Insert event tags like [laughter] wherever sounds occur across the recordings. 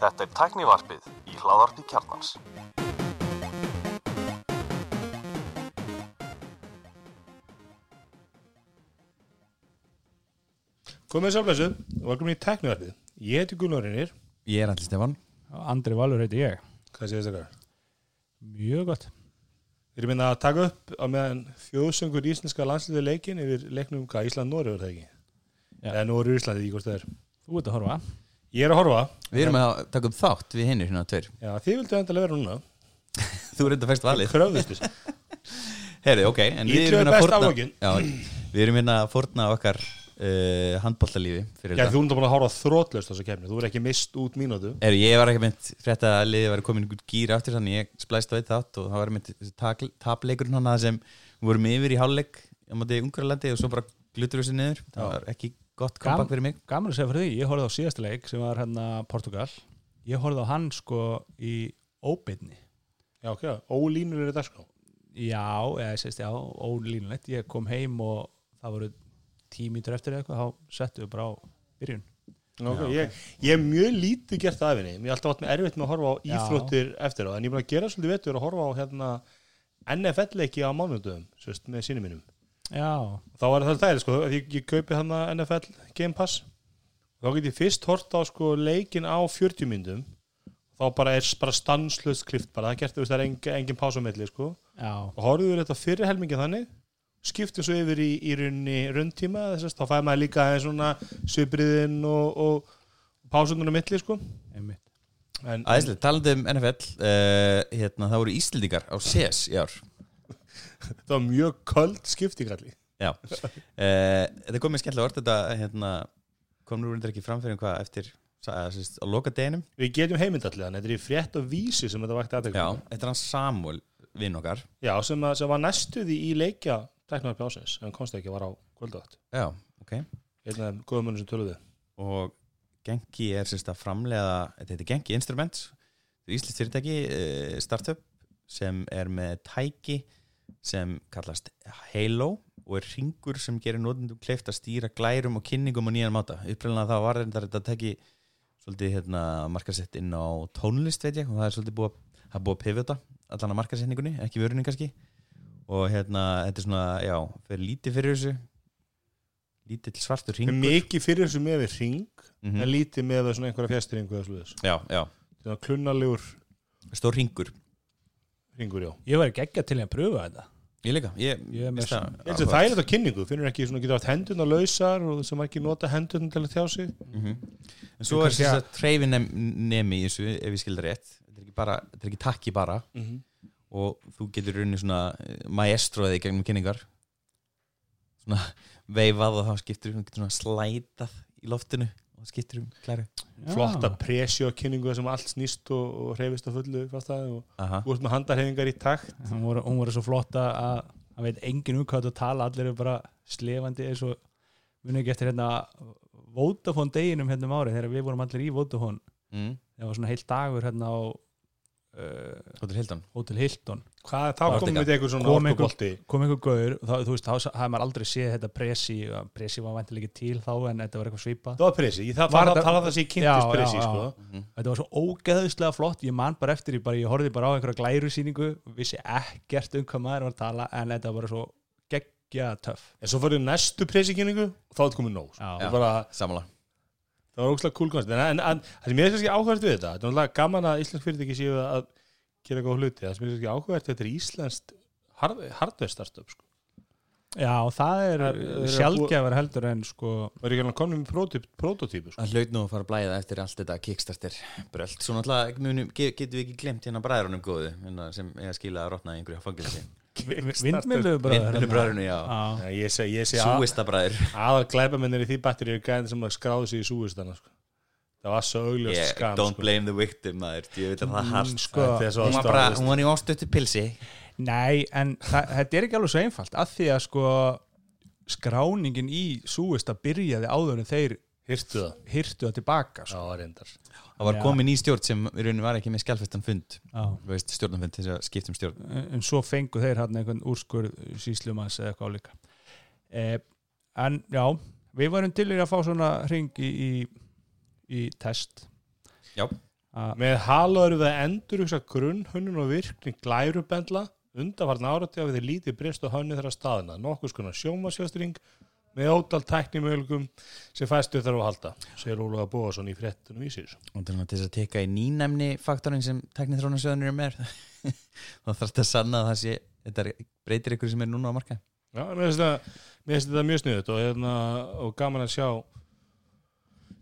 Þetta er tæknivarpið í hláðarpi kjarnans. Komið sálflessu og velkomin í teknivarpið. Ég heiti Gunnar Reynir. Ég er allir Stefan Andri Valur heiti ég Hvað séu þetta? Mjög gott Við erum minna að taka upp á meðan þjóðsöngur íslenska landsliði leikin yfir leiknum hvað Ísland-Nóri var það ekki? Já. Eða Nóri-Íslandi, í hvort það er. Þú ert að horfa Ég er að horfa. Við erum að taka upp þátt við hinnir hérna tveir Já, þið vildu endalega vera núna. [laughs] Þú er enda fæst valið Kröfðist þess. [laughs] Herri, ok en við erum að aflokkin. Já, Við erum hérna að fórna okkar uh, handbóllalífi fyrir Já, þetta þú erum búin að horfa þrótlöst á þessu kemni. Þú er ekki mist út mínútu. Herri, ég var ekki mynd frétt að liðið var komin einhvern gýr aftur þannig ég splæst á eitt þátt og það var mynd tapleikurinn hann sem við vorum yfir í hálfleik á móti Ungarlandi og svo bara glutur þessi niður það var ekki gott comeback fyrir mig Gaman að segja fyrir því, ég horfði á síðasta leik sem var hérna Portugal Ég horfði á hann sko í óbyrni Já, ok. Ólínur eru þetta sko. Já, eða ég sést, já, ólínulegt Ég kom heim og það voru tímítur eftir eitthvað, þá settum við bara á byrjun Ok, ég, ég er mjög lítið gert af henni. Mér er alltaf með erfitt með að horfa á Já. íþróttir eftir á. En ég er búin að gera svolítið vetur að horfa á hérna NFL-leiki á mánudöfum, sérst, með sínum mínum. Já, þá er það það sko, ég, ég kaupi hann að NFL Game Pass. Þá get ég fyrst hort á sko leikin á 40 myndum þá bara er bara stanslust klift bara, það gert þú veist það er engin, engin pásumelli sko. Já, og horfður þetta fyrir helmingið þannig skiptum svo yfir í, í runni rundtíma þá fæði maður líka aðeins svona svipriðin og, og pásununum milli sko. Einmitt. En, Æðislega, talandi um NFL uh, hérna, það voru Íslendingar á CES í ár [laughs] þetta var mjög köld skiptingalli Já, uh, þetta kom mér skemmtilega orð þetta hérna, kom nú reyndar ekki framfyrir hvað eftir að, sérst, á loka deginum við getum heimindallega, þetta er í frétt og vísi sem þetta vakti Já, aðtekla þetta er hann Samuel vinn okkar. Já, sem, að, sem var næstuði í leikja teknar pjásins, en komst ekki var á kvöldátt Já, ok. Þeim góðum munum sem töluðu. Og Genki er sérst að framlega þetta heitir Genki Instruments er Íslands fyrirtæki, uh, startup sem er með tæki sem kallast Halo og er ringur sem gerir notendum kleift að stýra glærum og kynningum á nýjan máta. Upprænlega það var reyndar þetta tæki svolítið hérna, markasett inn á tónlist veit ég og það er svolítið búið að, búið að pivota allan að markasetningunni, ekki vörunin kannski. Og hérna, þetta er svona, já fyrir lítið fyrir þessu lítill svartur ringur mikið fyrir þessu með við ring Mhm. en lítið með einhverja er klunnalegur stór ringur ringur, já. Ég var ekki að til að pröfa þetta. Ég líka, ég, Ég er held að það er þetta kynningu, finnur ekki svona getur haft hendurna lausar og sem ekki nota hendurna til að þjá sig? Mhm. En svo er þess að treyfinemi í þessu, ef ég skildar rétt. Þetta er ekki, bara, þetta er ekki takki bara. Og þú getur runni svona eh, maestroðið í gegnum kynningar. Svona veifað og þá skiptir þú getur svona slætað í loftinu og skiptir um klæru Já. flotta presjó kynningu sem allt snýst og, og reyfist á fullu og ert með handarhefingar í takt. Hún voru, hún voru svo flotta að hann veit enginn um hvað þetta tala allir eru bara slefandi eins og muni ekki eftir hérna Vodafone deginum hérna um árið þegar við vorum allir í Vodafone. Mm. það var svona heilt dagur hérna á uh, Hotel Hilton. Hotel Hilton hvað, þá komum við eitthvað svona orkubolti kom einhver þá, þú veist, þá hafði maður aldrei séð þetta presi presi var vantilega ekki til þá en þetta var eitthvað svipað það var pressi, ég það Var kynntist já, pressi já. sko. mm. þetta var svo ógeðuslega flott ég man bara eftir, ég, bara, ég horfði bara á einhverja glæru síningu vissi ekkert um hvað maður var að tala en þetta var bara svo geggja töff en svo fyrir næstu pressi kynningu og þá er þetta komið nóg sko. Já. Það var ógslag cool gera góð hluti, það sem er kannski áhugavert þetta er íslenskt hard, hardware startup sko. Já, það er Það er- það er sjálfgjafar heldur en sko það er ekki alveg komin með prototypu sko. Það hlaut nú að fara að blæða eftir allt þetta Kickstarter bröld Svo náttúrulega getum við ekki glemt hérna bræðrunum góðu hérna, sem eiga skila að rotna í einhverju fangilsi vindmilu bara Vinnu bræðrunum, já. Já, Já, ég sé, ég sé að, Súista bræður aðal glæpamennir í því batteri er gæðin sem að skráðu sig í súistana sko. Það var svo augljóst yeah, skam Don't sko. blame the victim maður Ég veit að það Mm, harst sko, Þetta er svo Hún var bara, hún var í ástöttu pilsi Nei, en það, þetta er ekki alveg svo einfalt af því að sko skráningin í súista byrjaði áður en þeir Hirtu það? hyrtu það tilbaka Já, sko. reyndar Það var Já. komin í stjórn sem í rauninni var ekki með skjálfestan fund Já. Þú veist, stjórnarfund til þess að skipta um stjórn en en svo fengu þeir hann einhvern úrskur síslumanns eða eitthvað álíka eh, en já við varum til í að fá svona hring í, í í test Já. Með Halo eru við að endur grunn, hönnun og virkning glærubendla undanfarn árati af því lítið breyst og hönnu þeirra staðina, nokkuð skona sjómasjöstring með ótal tæknimögum sem fæstu þarf að halda, segir Ólaða Bóðarsson í frettunum vísir. og til þess að teka í nýnæmni faktorinn sem teknithrónarsjóðanir er með [laughs] þá þarf þetta að sanna að það sé þetta breytir ykkur sem er núna á marka Já, mér finnst þetta, mér finnst þetta mjög sniðut og, hérna, og gaman að sjá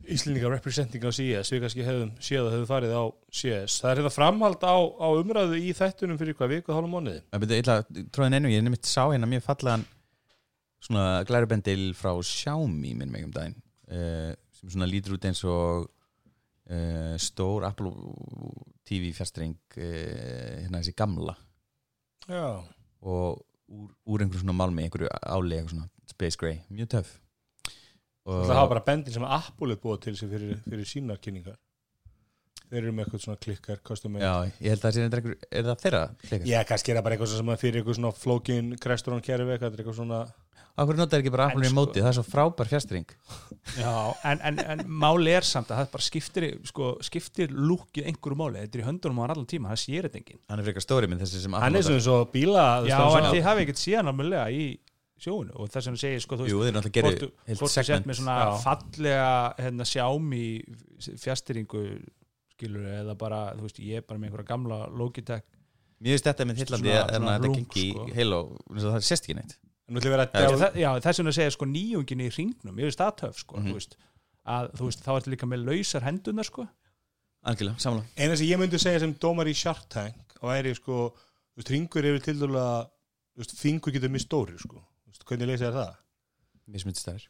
Íslendinga representing á CS við kannski hefðum séð að hefðu farið á CS það er þetta framhald á, á umræðu í þættunum fyrir hvað viku hálfum mánuði. Það byrja illa, tróðin einu, ég nefnt sá hérna mjög fallegan svona glærubendil frá Xiaomi minn mig um daginn uh, sem svona lítur út eins og uh, stór Apple TV fjastring uh, hérna þessi gamla. Já, og úr, úr einhverju svona málmi, einhverju áli eitthvað svona space grey, mjög töff. og það hafa bara bendin sem Apple er búið til sig fyrir, fyrir sínar kynningar þeir eru með eitthvað svona klikkar custom made. Já, ég held að það sé einhver, er það þeirra klikkar? Já, kannski er það bara eitthvað sem að fyrir eitthvað svona flókin kresturón kerfi eitthvað, þetta er eitthvað svona Akkur notar ekki bara En Apple í sko- móti, það er svo frábær fjastring Já, en, en, en máli er samt að það bara skiptir, sko, skiptir lúkið einhverju máli, þetta er í höndunum á hann allan tíma, það sér þetta enginn. Hann er frekar stóri minn þessi sem Apple hann er notar. svona svo bíla þú veist, Já, en þið hafi ekkert síðan alveg í sjóinu og þess vegna segir, sko, þú Jú, veist, hvort þú- sett með svona Já. fallega hérna, sjámi fjastýringu skilur eða bara, þú veist, ég er bara með einhverja gamla Logitech Mér finnst þetta með Hillandi en að þetta gengi sko. Eins og það sést ekki neitt að þess vegna segja sko nýjungin í hringnum, ég veist það töf sko, Mhm. þú veist, að þú veist, þá ertu líka með lausar hendunar sko Algjörlega, samla eina sem ég myndi segja sem dómar í Shark Tank og væri sko, þú veist, ringur yfir til dæla, þú veist, fingur getur mist stóri sko, veist, hvernig leysa þér það? Stæður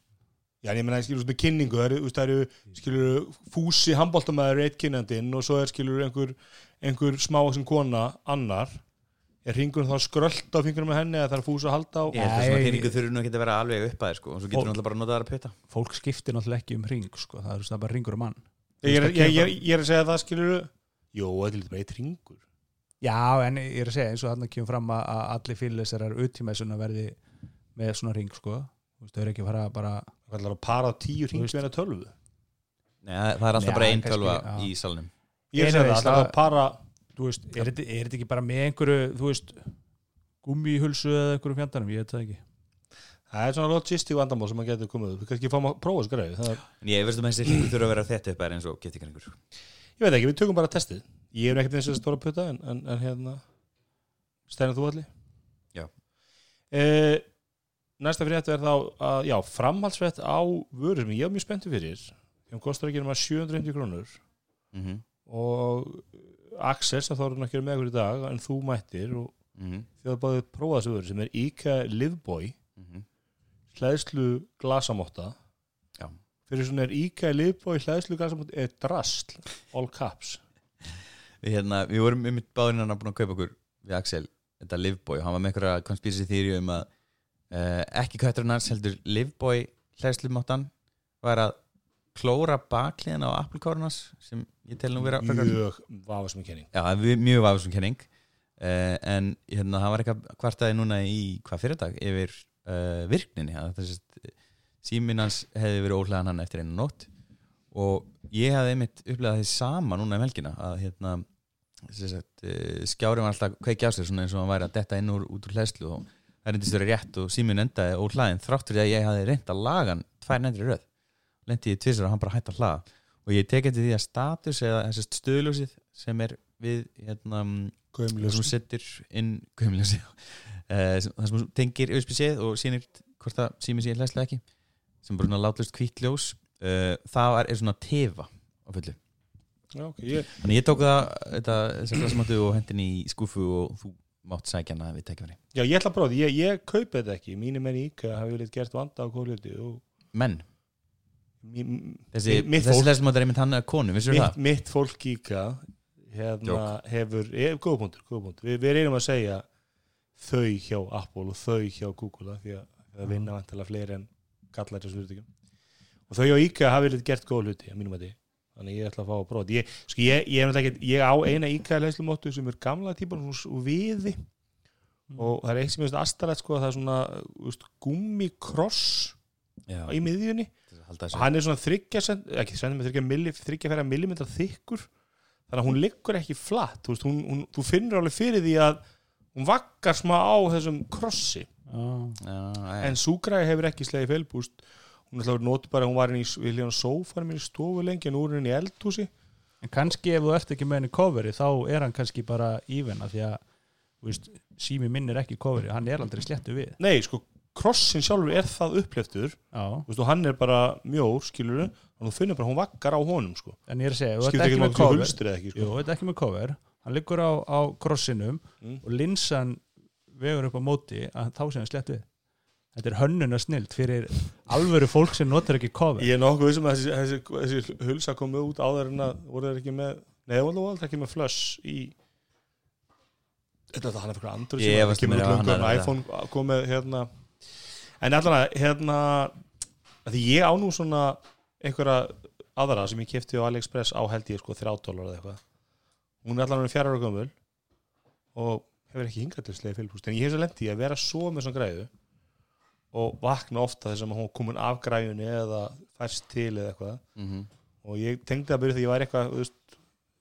Já, en ég meina, skilur, með kynningu, það eru, það eru, skilur, fúsi handbóltamæður eitt kynnandinn og svo er, skilur, einhver, einhver smá sem kona annar, er ringurinn þá skrölt á fingurum með henni eða það er fús að halda á? Ég held að svona Nei. peningu þurfi nú ekki að vera alveg upp að þér sko og svo getur Og- hún alltaf bara að nota það að puta fólk skiptir náttúrulega ekki um hring sko, það er, það er bara ringur um mann Ég er, ég, ég, ég er að segja það, skilur, jú, þetta er bara eitt ringur. Já, en ég er að segja eins og með svona ring sko, þú veist, þau eru ekki að fara bara Það er að para á tíu Þú ring með henni tölvu. Nei, það er alltaf bara einn tölva í salnum Ég er að segja Anyways, það, það er að para, þú veist, er þetta, er þetta ekki bara með einhverju þú veist, gummihulsu eða einhverju fjandanum, ég veit það ekki það er svona logistík vandamál sem maður getur komið upp. Við kannski fáum að prófa þessu greið. Er, ég veist um þessi hringur þurfa að vera þetta upp að eins og getur einhver ég veit ekki, við tökum bara testið. Ég er ekkert eins og stóra putta, en, en, en hérna, næsta frétt er þá að, já, framhaldsfrétt á vörur sem ég er mjög spenntur fyrir. Þeim kostar ekki nema 750 krónur mm -hmm. og Axel sem þá er ekki með okkur í dag en þú mættir og Mm -hmm. þið báðið prófað þessu vörur sem er IKEA Livboy Mhm. hlæðslu glasamótta Já. fyrir svona er IKEA Livboy hlæðslu glasamótta er drastl all caps við, hérna, við vorum um báðinn hann búin að kaupa okkur við Axel, þetta Livboy og hann var með einhverja konspísi þýri um að uh, ekki kvætturinn hans heldur Livboy hlæðslumáttan var að klóra bakliðin á Apple-kórunars sem ég tel nú vera mjög vafasum kenning. Já, mjög vafisum kenning. Uh, en hérna, það var eitthvað kvartaði núna í hvað fyrirdag yfir uh, virkninni. Síminn hans hefði verið óhlegan hann eftir einu nótt. Og ég hefði einmitt upplegað því sama núna um helgina að hérna uh, skjári var alltaf svona eins og hann væri að detta inn úr, út úr hlæslu og það reyndist verið rétt og síminn endaði óhlaðin þrátt fyrir að ég hefði reynd að laga hann tvær nefndri röð. Lendi ég tvisar og hann bara hætti að hlaða. Og ég tek eftir því að status eða þessi stöðljósið sem er við hérna, sem setur inn gömljósið uh, [laughs] það sem tengir USB-C og sýnir hvort það sími sér hlæslega ekki sem bara svona látlust hvítt ljós uh, það er, svona tefa á fullu. Já, ok, ég, þannig ég tók það þetta, og hendin í skúfu og þú mátt sækja hana við verið já, ég ætla að prófa þetta, ég, ég kaupi þetta ekki. Mínir menn í IKEA hafi verið gert vanda á kóluti og menn, mín, þessi, mitt þessi fólk, hlæsmáttu er einmitt hann að konu, vissur mitt, það? mitt fólk í IKEA hérna hefur, góða punktur, góða punktur. Við, við reynum að segja þau hjá Apple og þau hjá Google af því að það vinna vantilega fleiri en kallar þessu fyrirtækjum og þau hjá IKEA hafi verið gert góða hluti að mínum að því þannig ég ætla að fá að þetta. ég, sko, ég, ég, ekki, ég á eina IKEA leðslumóttu sem er gamla típan og viði. Og það er eitt sem ég veist astarætt sko að það er svona úst, gummikross Já, í miðjunni. Og hann er svona þryggja þryggja milli, þryggja fyrir millimetra þykkur. Þannig að hún liggur ekki flatt. Þú, veist, hún, hún, þú finnur alveg fyrir því að hún vaggar smá á þessum krossi. Já. Já, en súgræði hefur ekki slegið felbúst hún er alltaf notu bara, hún var inn í við hljóðan sófanum í stofu lengi en úr henni í eldhúsi En kannski ef þú ert ekki með henni coveri þá er hann kannski bara even af því að þú veist, sími minn er ekki coveri hann er aldrei sléttu við nei, sko, krossin sjálfur er það uppleftur þú veist, og hann er bara mjór, skilur og þú finnur bara, hún vaggar á honum sko. en ég er að segja, ef þú ert ekki með cover hulstur eða ekki sko. Með cover hann liggur á, á krossinum Mm. og linsan vegur upp á móti að þá sé hann slett við þetta er hönnuna snilt fyrir alvöru fólk sem notar ekki cover. Ég er nokkuð vissum að þessi, þessi, þessi hulsa komið út áður en að voru þeir ekki með það voru aldrei ekki með flush í Þetta er hann Ég síma, efast það kemur um út að hann en iPhone komið hérna. En allan að hérna að Því ég á nú svona einhverja aðra sem ég kefti á AliExpress á held ég sko 3 dólar eða eitthvað. Hún er allan að fjara ára gömul og hefur ekki hingað til slegið fylgpúst en ég hef svo lent í að vera svo með svona græðu og vakna ofta þess að hún komin af græjunni eða færst til eða eitthvað. Mhm. og ég tengdi að byrja því ég væri eitthvað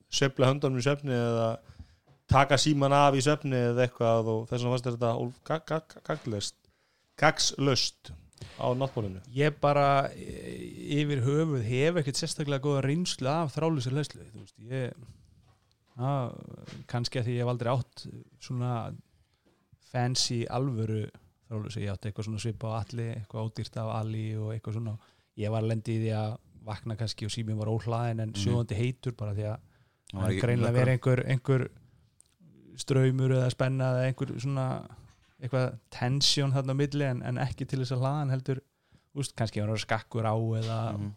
söfla höndunum í söfni eða taka síman af í söfni eða eitthvað og þess vegna fannst þetta gagslöst á náttbólinu ég bara e, yfir höfuð hef ekkert sérstaklega góða reynslu af þrálusir veist, ég á, kannski að því ég hef aldrei átt svona fancy alvöru þrálusir, ég átti eitthvað svona svipa á alli, eitthvað ódýrt af alli og eitthvað svona, ég var lendi í því að vakna kannski og síminn var óhlaðin en Mhm. sjóðandi heitur bara því að það var greinlega verið einhver, einhver ströymur eða spenna eða einhver svona eitthvað tension þarna á milli en, en ekki til þess að hlaðan heldur úst, kannski var það skakkur á eða Mhm.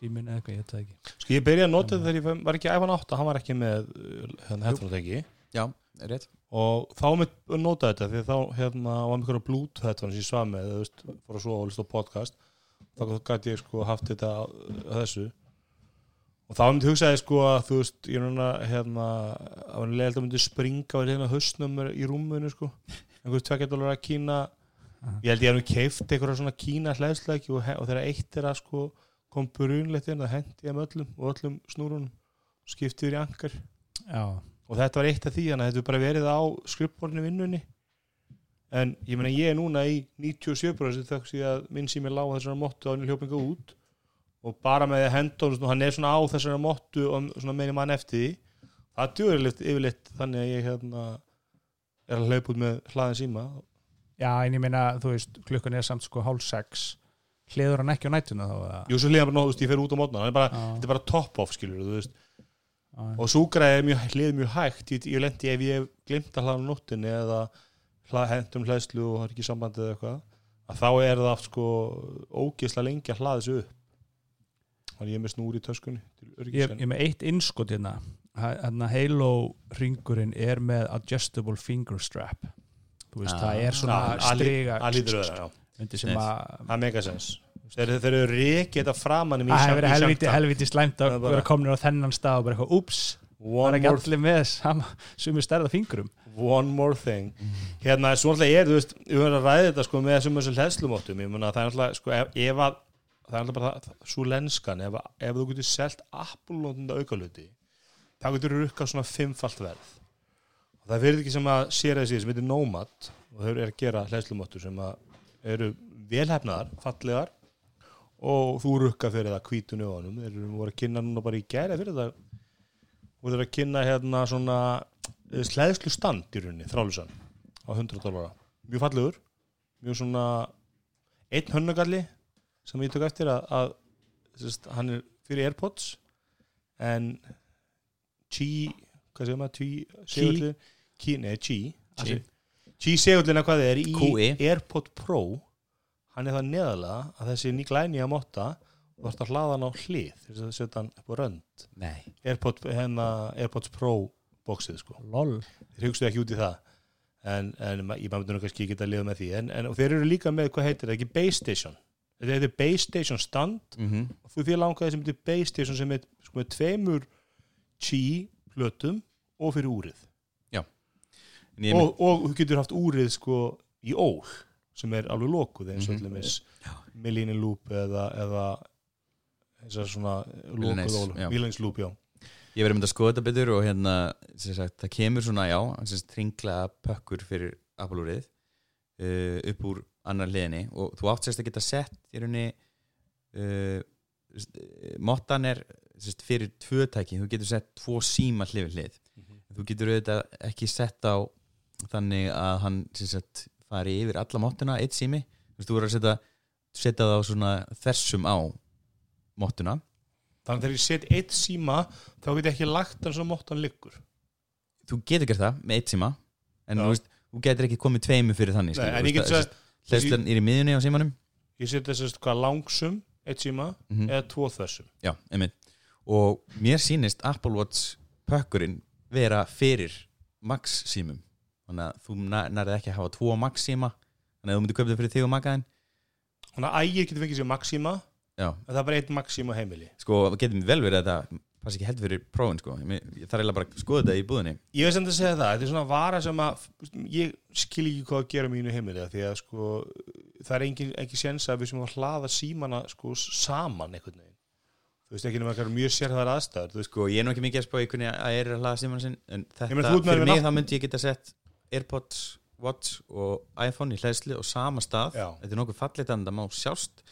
síminn eða eitthvað, ég veit það ekki. Sko ég byrjaði að nota þegar ég var ekki iPhone 8 hann var ekki með uh, hérna headphone-tengi Já, rétt og þá að nota þetta því þá hérna var með einhverja bluetooth headphone sem ég svað með, þú veist, fór að svo og lista á podcast. Þá gæti ég sko haft þetta þessu. Og þá myndi hugsaði sko að þú veist, ég er núna hérna, að hann leiði að myndi springa og hérna hausnum í rúmunu sko. Einhver tvekjadólar að kína. Ég held ég hef nú keift einhverja svona kína hlæðsleiki og, og þegar eitt er að sko kom brunlegt inn, það hendi ég með öllum og öllum snúrunum. Skipti yfir í angar já, og þetta var eitt af því þannig að þetta bara verið á skrippborðinu vinnunni. En ég meina ég er núna í 97% þöks í að minn sími lág þessara mottu á henni hljópinga út. Og bara með því að henda svona, hann er svona á þessara mottu og svona meini mann eftir því. Það djúður yfirleitt, þannig að ég hérna er að hlaupa út með hlaðin síma. Já, en ég meina þú veist, klukkan er samt sko hálf sex. Hliður hann ekki á nættuna þá? Jú, svo hlýðan bara, nóg, þú veist, ég fer út á mótna þetta er bara, bara top off, skilur þú veist og súgræði er mjög, hlið mjög hægt. Ég, ég lendi ef ég hef glimt að hlaða á nóttinni eða hlað, hendum hlæðslu og það er ekki sambandið eða eitthvað að þá er það sko ógisla lengi að hlaða þessu upp. Þannig ég er með snúri í töskunni til ég, ég er með eitt innskot hérna. Hérna Halo ringurinn er með adjustable finger strap. Þú veist, Ah. það er svona að striga lítur öðra, já. Undir sem Nice. að það er megasens þeir, þeir eru reikið þetta framann það hefur verið helviti, helviti slæmt að er vera komin á þennan stað og bara eitthvað, úps, það er one ekki allir með sumir stærða fingrum. One more thing. Hérna, svo alltaf er, þú veist við höfum að ræða þetta sko með þessum þessum hlæðslumóttum ég að það er alltaf, sko, ef, að það er alltaf bara það, svo lenskan ef, ef þú getur selt Apple-nótunda aukaluti þá getur þú rukkað svona fimmfalt verð. Og það er fyrir ekki sem að sér þessi sem heitir Nomad og þau eru að gera hlæðslumóttur sem að eru velhefnaðar, fallegar og þú rukka fyrir það hvítunni á honum. Þeir voru að kynna núna bara í gæra fyrir það og þeir að kynna hérna svona slæðslu stand í rauninni, þrálusan á 100 dólara, mjög fallegur mjög svona einn hönnugalli sem ég tök eftir að, að sérst, hann er fyrir Airpods en Qi, hvað segir maður? Qi, segullin, Qi, nei Qi Qi. Qi segullina hvað er í. Airpod Pro hann er það neðalega að þessi nýglæni að motta þú þarfst að hlaða hann á hlið þess að setja hann upp á rönd. Nei, Airpod, hérna, Airpods Pro bóksið sko. Lol, þeir hugstu ekki út í það. En, en ég maður kannski ekki að lifa með því. En, en þeir eru líka með, hvað heitir það, ekki Base Station. Þetta heitir Base Station stand mm og þú fyrir langaði sem heitir Base Station sem er sko, með tveimur Qi plötum og fyrir úrið. Og, og þú getur haft úrið sko í ól sem er alveg lokuð eins og Mhm. allir Millini Loop eða, eða þessar svona Millennials, lokuð. já. Millins Loop, já. Ég verið myndið að skoða þetta betur og hérna sagt, það kemur svona, já, tringla pökkur fyrir Apple-úrið uh, upp úr annar hliðinni og þú átt sérst að geta sett í rauninni uh, uh, mottan er sérst, fyrir tvö tæki, þú getur sett tvo síma hlið við hlið. Þú getur auðvitað ekki sett á þannig að hann sagt, fari yfir alla mottuna, eitt sími. Þú veist, þú verður að setja, setja það á svona þessum á mottuna þannig að þegar ég set eitt síma þá get ég ekki lagt hann svo móttan liggur. Þú getur gert það með eitt síma en þú, veist, þú getur ekki komið tveimu fyrir þannig hlæslan er í miðunni á símanum. Ég set þess að hvað langsum eitt síma mm eða tvo þessum. Já, einmitt. Og mér sýnist Apple Watch pökkurinn vera fyrir Max símum þannig að þú nærið ekki að hafa tvo Max síma þannig að þú myndir köpa þau fyrir þig og makaðin þannig að ægir getur fengið sér maxíma já, en það er bara eitt maxíma á heimili. Sko, getur vel verið að þetta passi ekki heldur fyrir prófin sko. Ég, ég þarf eiginlega bara að skoða þetta í búðinni. Ég veist að segja það, þetta er svona vara sem að ég skil ekki hvað að gera mínu heimili því að sko það er engin, ekki séns að við sem að hlaða símana sko saman einhvern veginn. Þú veist ekki nema eitthvað mjög sérhæðar aðstæður sko, ég er nú ekki mikið að spá í hvernig að er að hlaða síman sinn en þetta, Ég fyrir mig nátt- þá myndi ég geta sett Airpods, Watch og iPhone í hlæðslu og sama stað. Já. þetta er nokkuð fallit en það má sjást.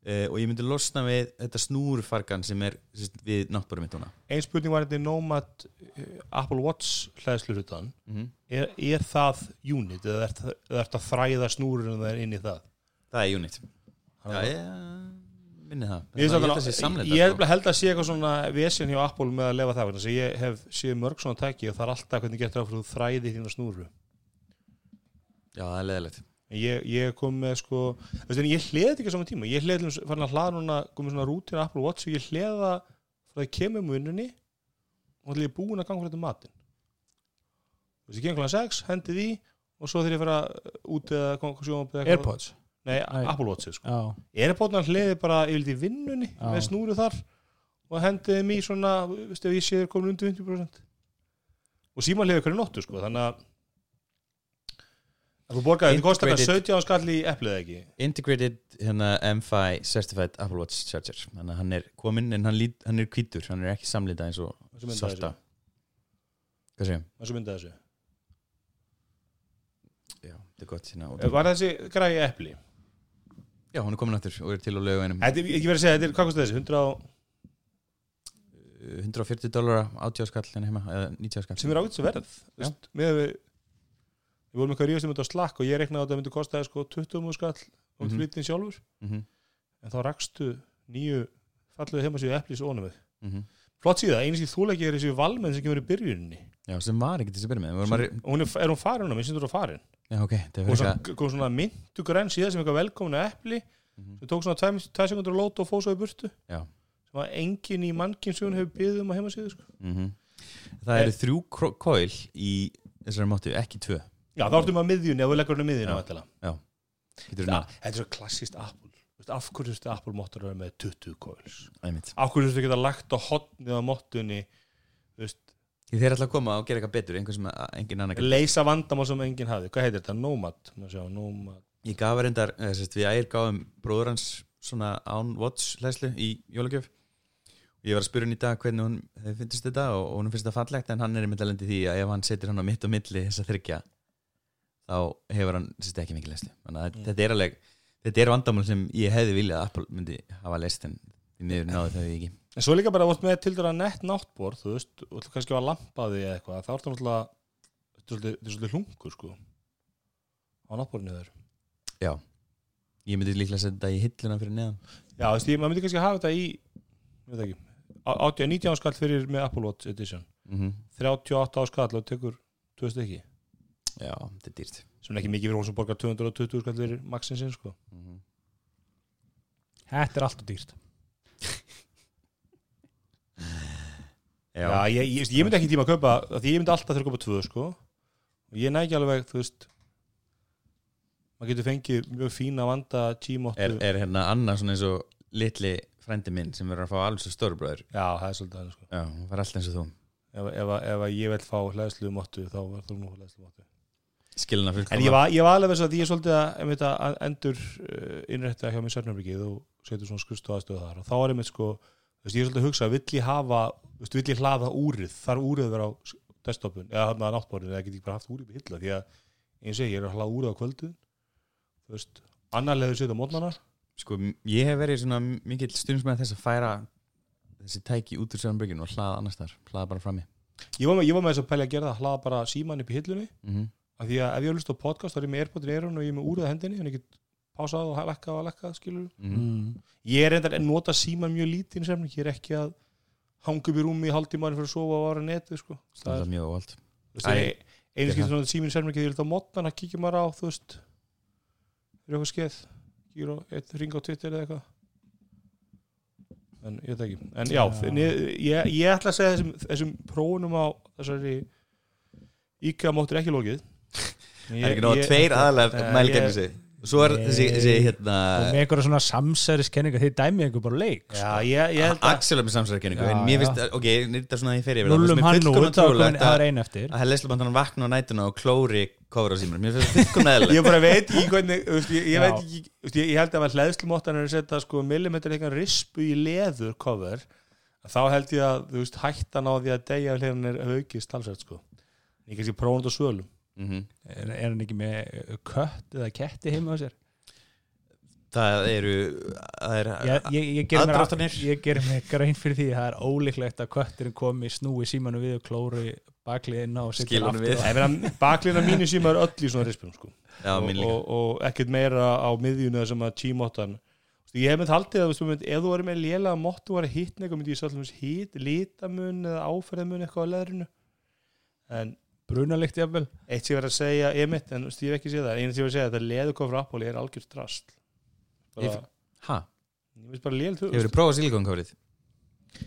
Uh, og ég myndi losna við þetta snúrufargan sem er sérst, við náttbúrum mitt núna. Ein spurning var þetta Nomad eh, Apple Watch hlæðslu hlutan -hmm. er, er það unit eða er er það þræða snúrurinn það er inn í það? Það er unit. Já, ég minni það. Ég, ég held að sé ég sko. held að sé eitthvað svona vesinn hjá Apple með að lefa það þess að ég hef séð mörg svona tæki og það er alltaf hvernig getur áfram þræði þína snúru. Já, það er leðilegt ég, ég kom með sko veist, ég hleði þetta ekki saman tíma. Ég hleði farin að hlaða núna komið svona rútina Apple Watch og ég hleða frá því kemur mununni og þá er ég búin að ganga fyrir þetta matinn. Þú veist ég geng kláðan 6 hendi því og svo þegar ég fara út eða koma Airpods nei. Apple Watch sko. Já, Airpodna hliði bara yfirleitt í vinnunni Já. með snúru þar og hendiði mér svona veist, ef ég sé þér komin undir 20% og síma hliði hverju nóttu sko, þannig að þú borgaði, þetta kostar þetta Integrated- 17 skall í eplið ekki? Integrated hérna, MFI Certified Apple Watch Charger þannig að hann er kominn en hann, lít, hann er hvítur hann er ekki samlita eins og svarta hvað segja? þessu mynda þessu? Já, þetta er gott hérna, var þessi græði epli Já, hann er komin aftur og er til á lögu einum þetta er ekki verið að segja, þetta er, hvað kostar þessi? 100 á, 140 dólar átjáskall hérna heima eða 90 skall. Sem er ágætt sem verð við við vorum eitthvað ríðast um þetta á slakk og ég reiknaði að þetta myndi kosta sko 20 múl skall og Mhm. flytin sjálfur. Mm en þá rakstu nýju falluðu heimasíðu eplis og ónum við. -hmm. Flott síða, einu sem þúleiki er þessi valmenn sem kemur í byrjuninni. Já, sem var ekki til þess að byrja með Við vorum að- og hún er, er hún farin núna, minnst þú er farin. Já, ok, það og fyrir svona, eitthvað kom svona myndu grenn síða sem eitthvað velkomna epli. Mhm. sem tók svona 2 sekundur að lóta og fósa í burtu. Já. sem var engin í mannkinn sem hún hefur byggðum á heimasíðu sko. mm Það eru þrjú kro- coil í þessari móttu, ekki tvö. Já, þá ertum við að miðjunni ef við leggur hún að miðjunni þetta er svo klassist Apple. Þú veist, af hverju þú veist Apple móttur er með 20 coils? Af hverju þú veist þú geta lagt á hotnið á móttunni þú veist, Þeir eru alltaf að koma og gera eitthvað betur einhver sem að- engin annar leysa vandamál sem enginn hafði. Hvað heitir þetta, Nomad, sjá, Nomad. Ég gaf eða sérst, við ægir gáðum bróður hans svona án watch hlæslu í jólagjöf. Og ég var að spyrja hún í dag hvernig hún hefði finnst þetta og, og hún finnst þetta fallegt en hann er einmitt að lendi því að ef hann setur hann á mitt og milli þess að þryggja þá hefur hann sérst ekki mikið hlæslu þannig að Mm. þetta er alveg þetta er vandamál sem ég hefði viljað að Apple myndi hafa leist en miður náðu þau ekki. En svo líka bara vort með til dæra nett náttbor þú veist, og kannski var lampaði eða eitthvað þá er þetta náttúrulega svolítið- hlungur sko á náttborinu þar Já, ég myndi líklega setja þetta í hilluna fyrir neðan. Já, þú veist, ég, myndi kannski hafa þetta í ég veit ekki, 80, 19 skall fyrir með Apple Watch Edition. Mm 38 á skall og tekur 2 stykki Já, þetta er dýrt. Sem er ekki mikið fyrir hún sem borgar 220 skall fyrir maxin sinn sko. Mm þetta er alltaf dýrt. Já, ég, ég, ég myndi ekki tíma að kaupa því ég myndi alltaf þurfa að kaupa tvö sko. Og ég næ ekki alveg, þú veist maður getur fengið mjög fína vanda G-móttu er, er hérna annað svona eins og litli frændi minn sem verður að fá alls og stórbróður Já, það er svolítið þannig sko. Já, hún var alltaf eins og þú. Ef, ef, ef, ég vil fá hlæðslu móttu þá var þú nú hlæðslu móttu skilina fyrir En ég var, ég var alveg þess að ég er svolítið að, einmitt, að endur uh, innrætta hjá mér Sörnarbyggið og setur svona skustu aðstöðu þar. Og þá er einmitt sko, þú veist, ég er svolítið að hugsa vill ég hafa, þú veist, vill ég hlaða úrið? Þarf úrið að vera á desktopun eða hann að náttborðinu, eða get ég bara haft úrið í hilla því að, eins og ég er að hlaða úrið á kvöldin þú veist, annar leður setja mótnana sko, ég hef verið svona mikill stundum með þess að færa þessi tæki út úr Sörnberginu og hlaða annars þar, hlaða bara frammi ég var með, ég var með þess að pæla að gera það, hlaða bara síman upp í hillunni. Mm -hmm. Af því að ef ég har lust á podcast þá er ég með airpodin í eyrun og ég er með úrið á hendinni en ég get pásað og lekkað og skilur mm. ég er reyndar að nota síman mjög lítið sem ég er ekki að hanga upp í rúmi í hálftímaður fyrir að sofa og ára netið sko. það það er mjög óvald Þú veist, Æ, ég- einu ég skil það. svona síminn sem ekki því að mótnan að kíkja maður á þú veist fyrir eitthvað skeið kíkja á eitt ring á Twitter eða eitthvað en ég veit ekki en já, Já. ég, ég, ég ætla að segja þessum, þessum prófunum á þessari IKEA móttur ekki lokið það er ekki náða tveir aðalega ég- sig. Svo er þessi, þessi hérna og með einhverja svona samsæriskenninga þið dæmið einhver bara leik sko. já, ég, ég held að Axel er með samsverðkenningu Já, en mér finnst, ok, þetta er svona því fyrir yfir það, nullum hann fullkomlega út þá komin- trúlegt það er að ein eftir. að leyslubandan vakna á nætuna og klóri kofur á símur mér finnst það fullkomlega [laughs] eðlilegt. ég bara veit ekki hvernig ég, veit ekki, ég, held að að hlæðslumóttan er að setja sko millimetri eitthvað rispu í leður cover þá held ég að þú veist hættan á því að deyja á svölum Mhm. er, er hann ekki með uh, kött eða ketti heima á sér það eru það er ég, ég, ég gerir mér, Aðdróttanir. ég gerir mér grein fyrir því að það er ólíklegt að kötturinn komi snúi símanu við og klóri við. Ég meina, baklina mínu síma er öll í svona rispum sko. já, og, og, og ekkert meira á miðjunu sem að tímóttan ég hef með haldið að mynd, ef þú verður með lélega móttu var að hitna eitthvað myndi ég svolítið hít, litamun eða áferðamun eitthvað á leðrinu en brunalikt jafnvel. Eitt sem ég verið að segja ég mitt, en ég hef ekki séð það einu sem ég verið að segja að þetta leðu kofra Apple er algjört drast bara, Ég- ha, ég veist bara lélt hefur þið prófað silikónkofrið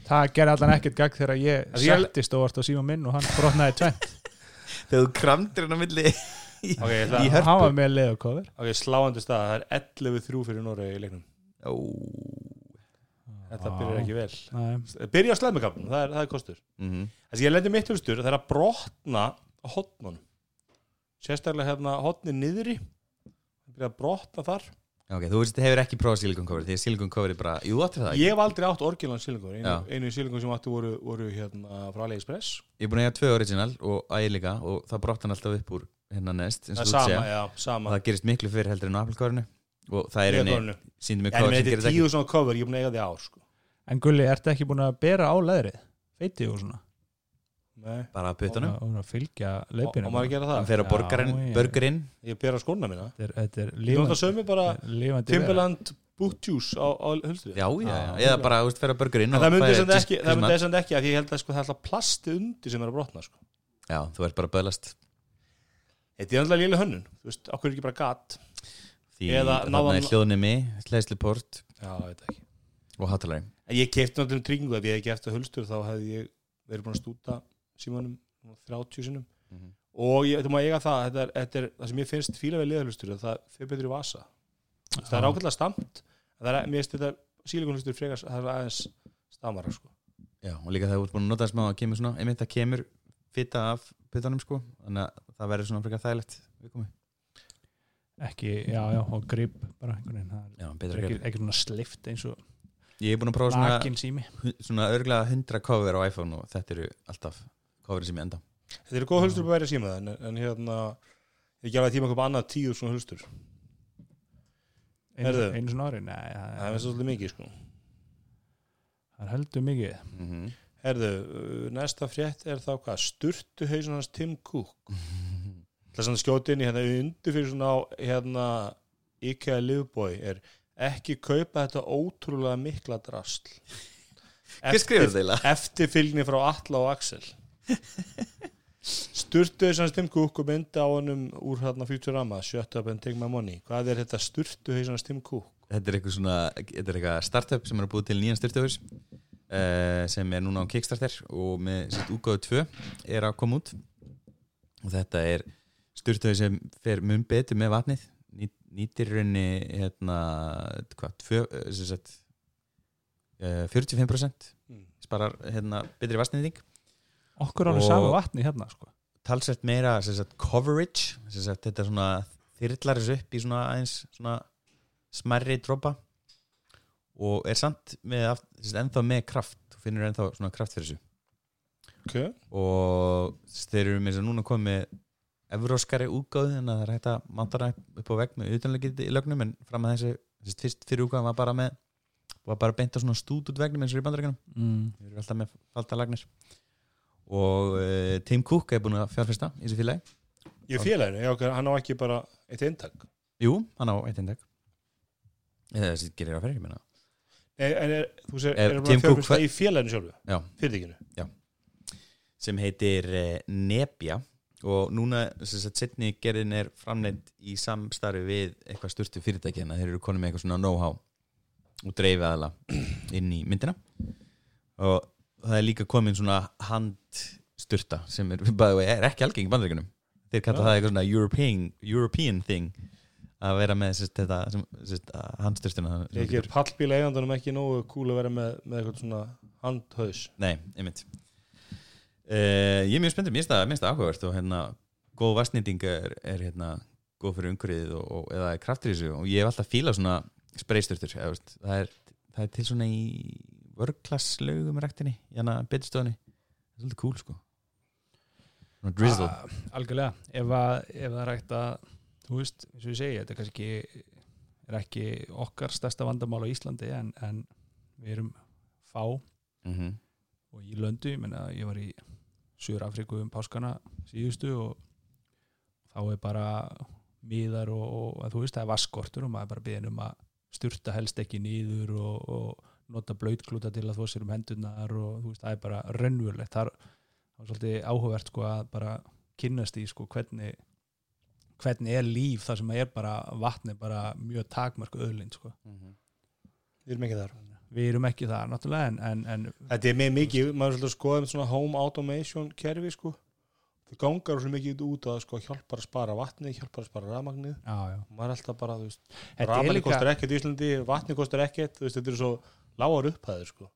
það gerði allan ekkert gagg þegar ég ég- settist og vart á síma minn og hann brotnaði tvenn [laughs] þegar þú kramdir hann á milli [laughs] í, ég í hann hörpu var með leið og kofur ok, sláandi stað, það er 11-3 fyrir Noregi í leiknum. Ó, þetta byrjar ekki vel. Nei. byrja á slæmukapnum, það er, það er kostur. Mhm. Ég lendi mitt fyrstur það er að brotna á hotnunum sérstaklega hérna hotni niðri. Það byrja að brotna þar. Ok, þú veist, hefur ekki prófað silikónkofrið því að silikónkofrið bara, jú, áttir það ekki. Ég hef aldrei átt orginal silikon einu, einu silikon sem áttu voru, voru hérna frá AliExpress. Ég er búin að eiga tvö original og ægi líka og það brotna alltaf upp úr hérna næst eins það er sama, já, sama. Það gerist miklu fyrir heldur en á Apple-kofrinu og það er Ég einni, síndum kofur með þetta er tíu svona cover, ég er búin að eiga því ár sko. en Gulli, ertu ekki búin að bera á leðrið? Feiti og svona Nei. bara að og, puttunum, og að fylgja og, leipinu og maður að gera það? Á Já, borgarinn ég ber á skóna mína. Þetta er, er vera. Timberland juice á, á hulstrið já, já, já, Já. eða bara, þú veist, fer á burgerinn en og það myndi fær sem ekki, ekki að ég held að sko, það er alltaf plasti undir sem er að brotna sko. já, þú ert bara að böðlast. Þetta er alltaf léli hönnun. Þú veist, okkur er ekki bara gat? Því Eða þarna er hljóðnimi, ekki. Og En ég kefti náttúrulega um tryggingu. Ef ég gert það hulstur þá hefði ég verið búin að stúta símanum 30 sinum Mhm. og ég, þú maður eiga það þetta er, þetta er það sem ég finnst fíla við liðahlustur það fyrir betur í vasa það er ákveðlega stamt það er, mér finnst þetta sílikonhlustur frekar það er aðeins stamara sko. já, og líka þegar þú ert búin að nota það smá að kemur svona, einmitt það kemur fitta af puttunum sko, þannig að það verður svona frekar þægilegt viðkomi. ekki, já, já, og grip bara einhvern veginn, það já, er betra ekki, ekki svona slift eins og ég er búin að prófa svona, svona örglega 100 cover á iPhone og þetta eru alltaf coverin sem ég enda. Þetta eru góð hulstur að vera síma en, en hérna ég að tíma eitthvað annað tíu svona hulstur einu, einu svona ári, nei, það, það er svolítið mikið sko. það er heldur mikið. Mm -hmm. herðu, uh, næsta frétt er þá hvað? Sturtu hausin hans Tim Cook. Það er svona skjóti inn í hérna undir fyrir svona á hérna IKEA Livboy er ekki kaupa þetta ótrúlega mikla skrifur þetta eiginlega? eftirfylgni frá Alla og Axel sturtu hans Tim Cook og myndi á honum úr hérna Futurama Shut up and take my money. Hvað er þetta sturtu hans Tim Cook Þetta er eitthvað svona, þetta er eitthvað startup sem er búið til nýjan styrtuhus uh, sem er núna á Kickstarter og með sitt útgáðu 2 er að koma út. Og þetta er styrtuhus sem fer mun betur með vatnið Nýt, nýtir í rauninni hérna, hvað, tvö, eh, sagt, uh, 45% mm. sparar hérna, betri vatnsnýting okkur Og- sama vatni hérna sko. talsvert meira sem sagt, coverage sem sagt, þetta er svona þyrlar þessu upp í svona aðeins svona smerri dropa og er samt með aft- sem sagt, ennþá með kraft þú finnur ennþá svona kraft fyrir þessu okay. og þeir eru með þess að núna komið evróskari útgáðu en það er hægt að manta það upp á vegg með utanlegið í lögnum en fram að þessi, þessi fyrst fyrir útgáðan var bara með var bara beint á svona stút út vegnum eins og í bandarækjunum mm. þeir eru alltaf með falta lagnir og uh, Tim Cook er búin að fjárfesta í þessu félagi. Er félaginu, já, hann á ekki bara eitt eintak. Jú, hann á eitt index eða þessi gerir að ferja, ég meina. En er, þú sér, Er hann Cook fjárfesta fe- í félaginu sjálfu, Já. fyrirtækinu? Sem heitir uh, Nebja og núna sem sagt setni gerðin er framleitt í samstarfi við eitthvað styrtu fyrirtæki en þeir eru konum með eitthvað svona know-how og dreifið aðla inn í myndina. Og það er líka komin svona handstyrta sem er, er ekki algeng í bandaríkunum þeir kalla Já. það eitthvað svona European, European thing að vera með sérst, þetta, sérst, handstyrtuna sem Ég ger pallbíla eigandunum ekki nógu cool að vera með, með eitthvað svona handhaus. Nei, einmitt. Uh, Ég er mjög spenntur, mér finnst það- áhugavert og hérna, góð vastnýting er, er hérna, góð fyrir umhverfið og, og, eða er kraftur í þessu og ég hef alltaf fílað svona spreysturtur, það, er, það er til svona í vörglasslaugum rektinni, hérna betistöðinni það er svolítið cool sko. Drizzle. Ah, algjörlega, ef, að, ef það er hægt að þú veist, eins og ég segi, þetta er kannski ekki, er ekki okkar stærsta vandamál á Íslandi en, en við erum fá mm -hmm. og í löndu, ég menna ég var í Suður Afríku um páskana síðustu og þá er bara miðar og, og að þú veist, það er vaskortur og maður er bara beðin um að styrta helst ekki niður og, og nota blöytklúta til að þvó sér um hendurnar og þú veist, það er bara rönnvurlegt það er, er svolítið áhugavert sko að bara kynnast í sko hvernig hvernig er líf þar sem er bara vatn er bara mjög takmark öðlind sko. Við erum ekki þar. Við erum ekki það náttúrulega en, en, en Þetta er með mikið, maður er svolítið að skoða um svona home automation kerfi sko. Það gangar svo mikið út að sko hjálpar að spara vatnið, hjálpar að spara rafmagnið. Já, já. og maður er alltaf bara, þú veist, er rafmagnið kostar ekkert í Íslandi, vatnið kostar ekkert, þú veist, þetta eru svo lágar upphæður sko.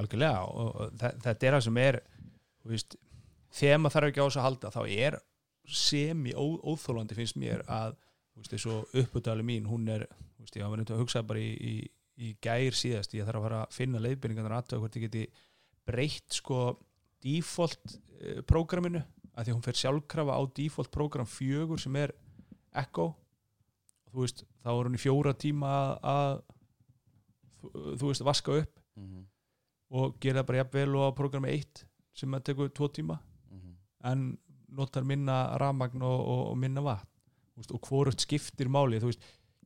Algjörlega og og þe- þetta er það sem er veist, þegar maður þarf ekki á þess að halda þá er semi ó, óþólandi finnst mér að þessu upputali mín, hún er veist, ég var myndið að hugsa bara í, í, í gær síðast, ég þarf að fara að finna leiðbyrningarnar aðtöða hvort ég geti breytt sko default uh, prógraminu, að því hún fer sjálfkrafa á default prógram fjögur sem er Echo. Þú veist, þá er hún í fjóra tíma að þú- veist, vaska upp Mhm. og gera bara jafnvel og á programmi 1 sem að tekur tvo tíma Mhm. en notar minna rafmagn og, og, og minna vatn veist, og hvorugt skiptir máli þú veist,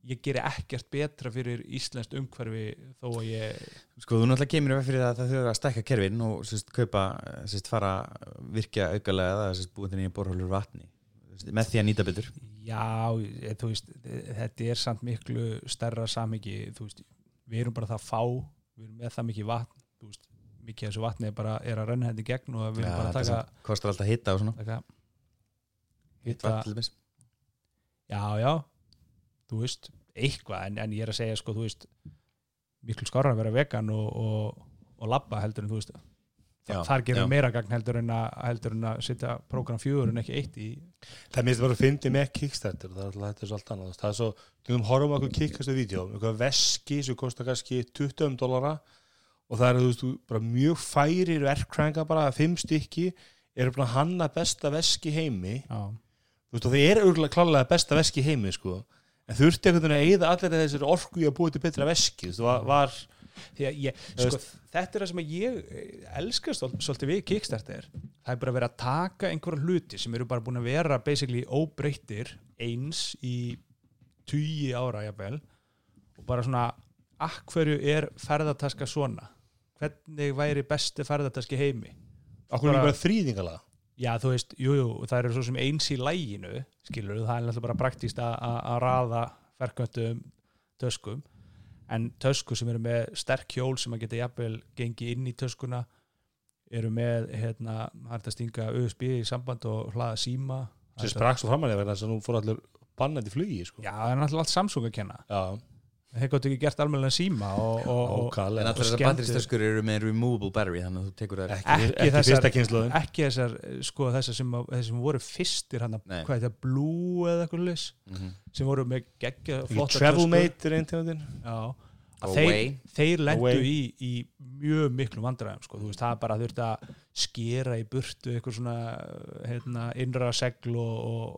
ég geri ekkert betra fyrir íslenskt umhverfi þó að ég Sko þú náttúrulega kemur við fyrir það að það þurfa að stækka kerfin og sérst, kaupa, sérst, fara að virkja aukalega eða sérst, búið til nýja borhólur vatni með því að nýta betur já, þú veist, þetta er samt miklu stærra samhengi þú veist, við erum bara það fá við erum með það mikið vatn veist, mikið af þessu vatni er bara er að renna þetta í gegn og við erum bara að taka, kostar alltaf hitta og svona. Taka hitta já, já. Þú veist, eitthvað en, en ég er að segja sko, þú veist miklu skára að vera vegan og, og, og labba heldur en þú veist Já, þar gerum já. við meira gagn heldur en að heldur en að setja prógram fjögur en ekki eitt í Það minnst bara að fyndi með Kickstarter það er alltaf er allt annað það er svo, þú horfum okkur kikkastu vídeo eitthvað veski sem kostar kannski 20 dollara og það eru þú veist mjög færir verkkrænga bara fimm stykki eru bara að hanna besta veski heimi. Já, þú veist og það er örgulega klálega besta veski heimi sko. En þurfti einhvern veginn að eyða allir þessari orku í að búa til betra veski þú veist, var, var að ég, sko, þetta er það sem að ég elskar stol- svolítið við Kickstarter. Það er bara verið að taka einhverja hluti sem eru bara búin að vera basically óbreyttir eins í tugi ára jafnvel og bara svona akkverju er ferðartaska svona? Hvernig væri besti ferðartaski heimi? Bara- er bara þrýðingala já þú veist, jú, jú, það eru svo sem eins í læginu skilur, það er alltaf bara praktíst að- að að raða ferkvöndum töskum en tösku sem eru með sterk hjól sem að geta jafnvel gengi inn í töskuna eru með hérna, hægt að stinga USB í samband og hlaða síma sem sprakk svo framanlega vegna þess að nú fór allir bannandi flugi sko. já, það er náttúrulega allt Samsung að kenna Já. Þeir gáttu ekki gert almennilega síma og, og, og en allar þessar batteristöskur eru með removable battery þannig að þú tekur þær ekki, ekki ekki, þessar- fyrsta kynsluðin ekki þessar, sko, þessar sem, að- þessar sem voru fyrstir hann Nei. hvað þetta, Blue eða eitthvað lis Mhm. sem voru með geggja flotta Travel töskur. Mate er einn tegundin að þeir, þeir lendu í, í mjög miklum vandræðum sko. þú veist, það bara þurfti að skera í burtu eitthvað svona hérna, innra segl og,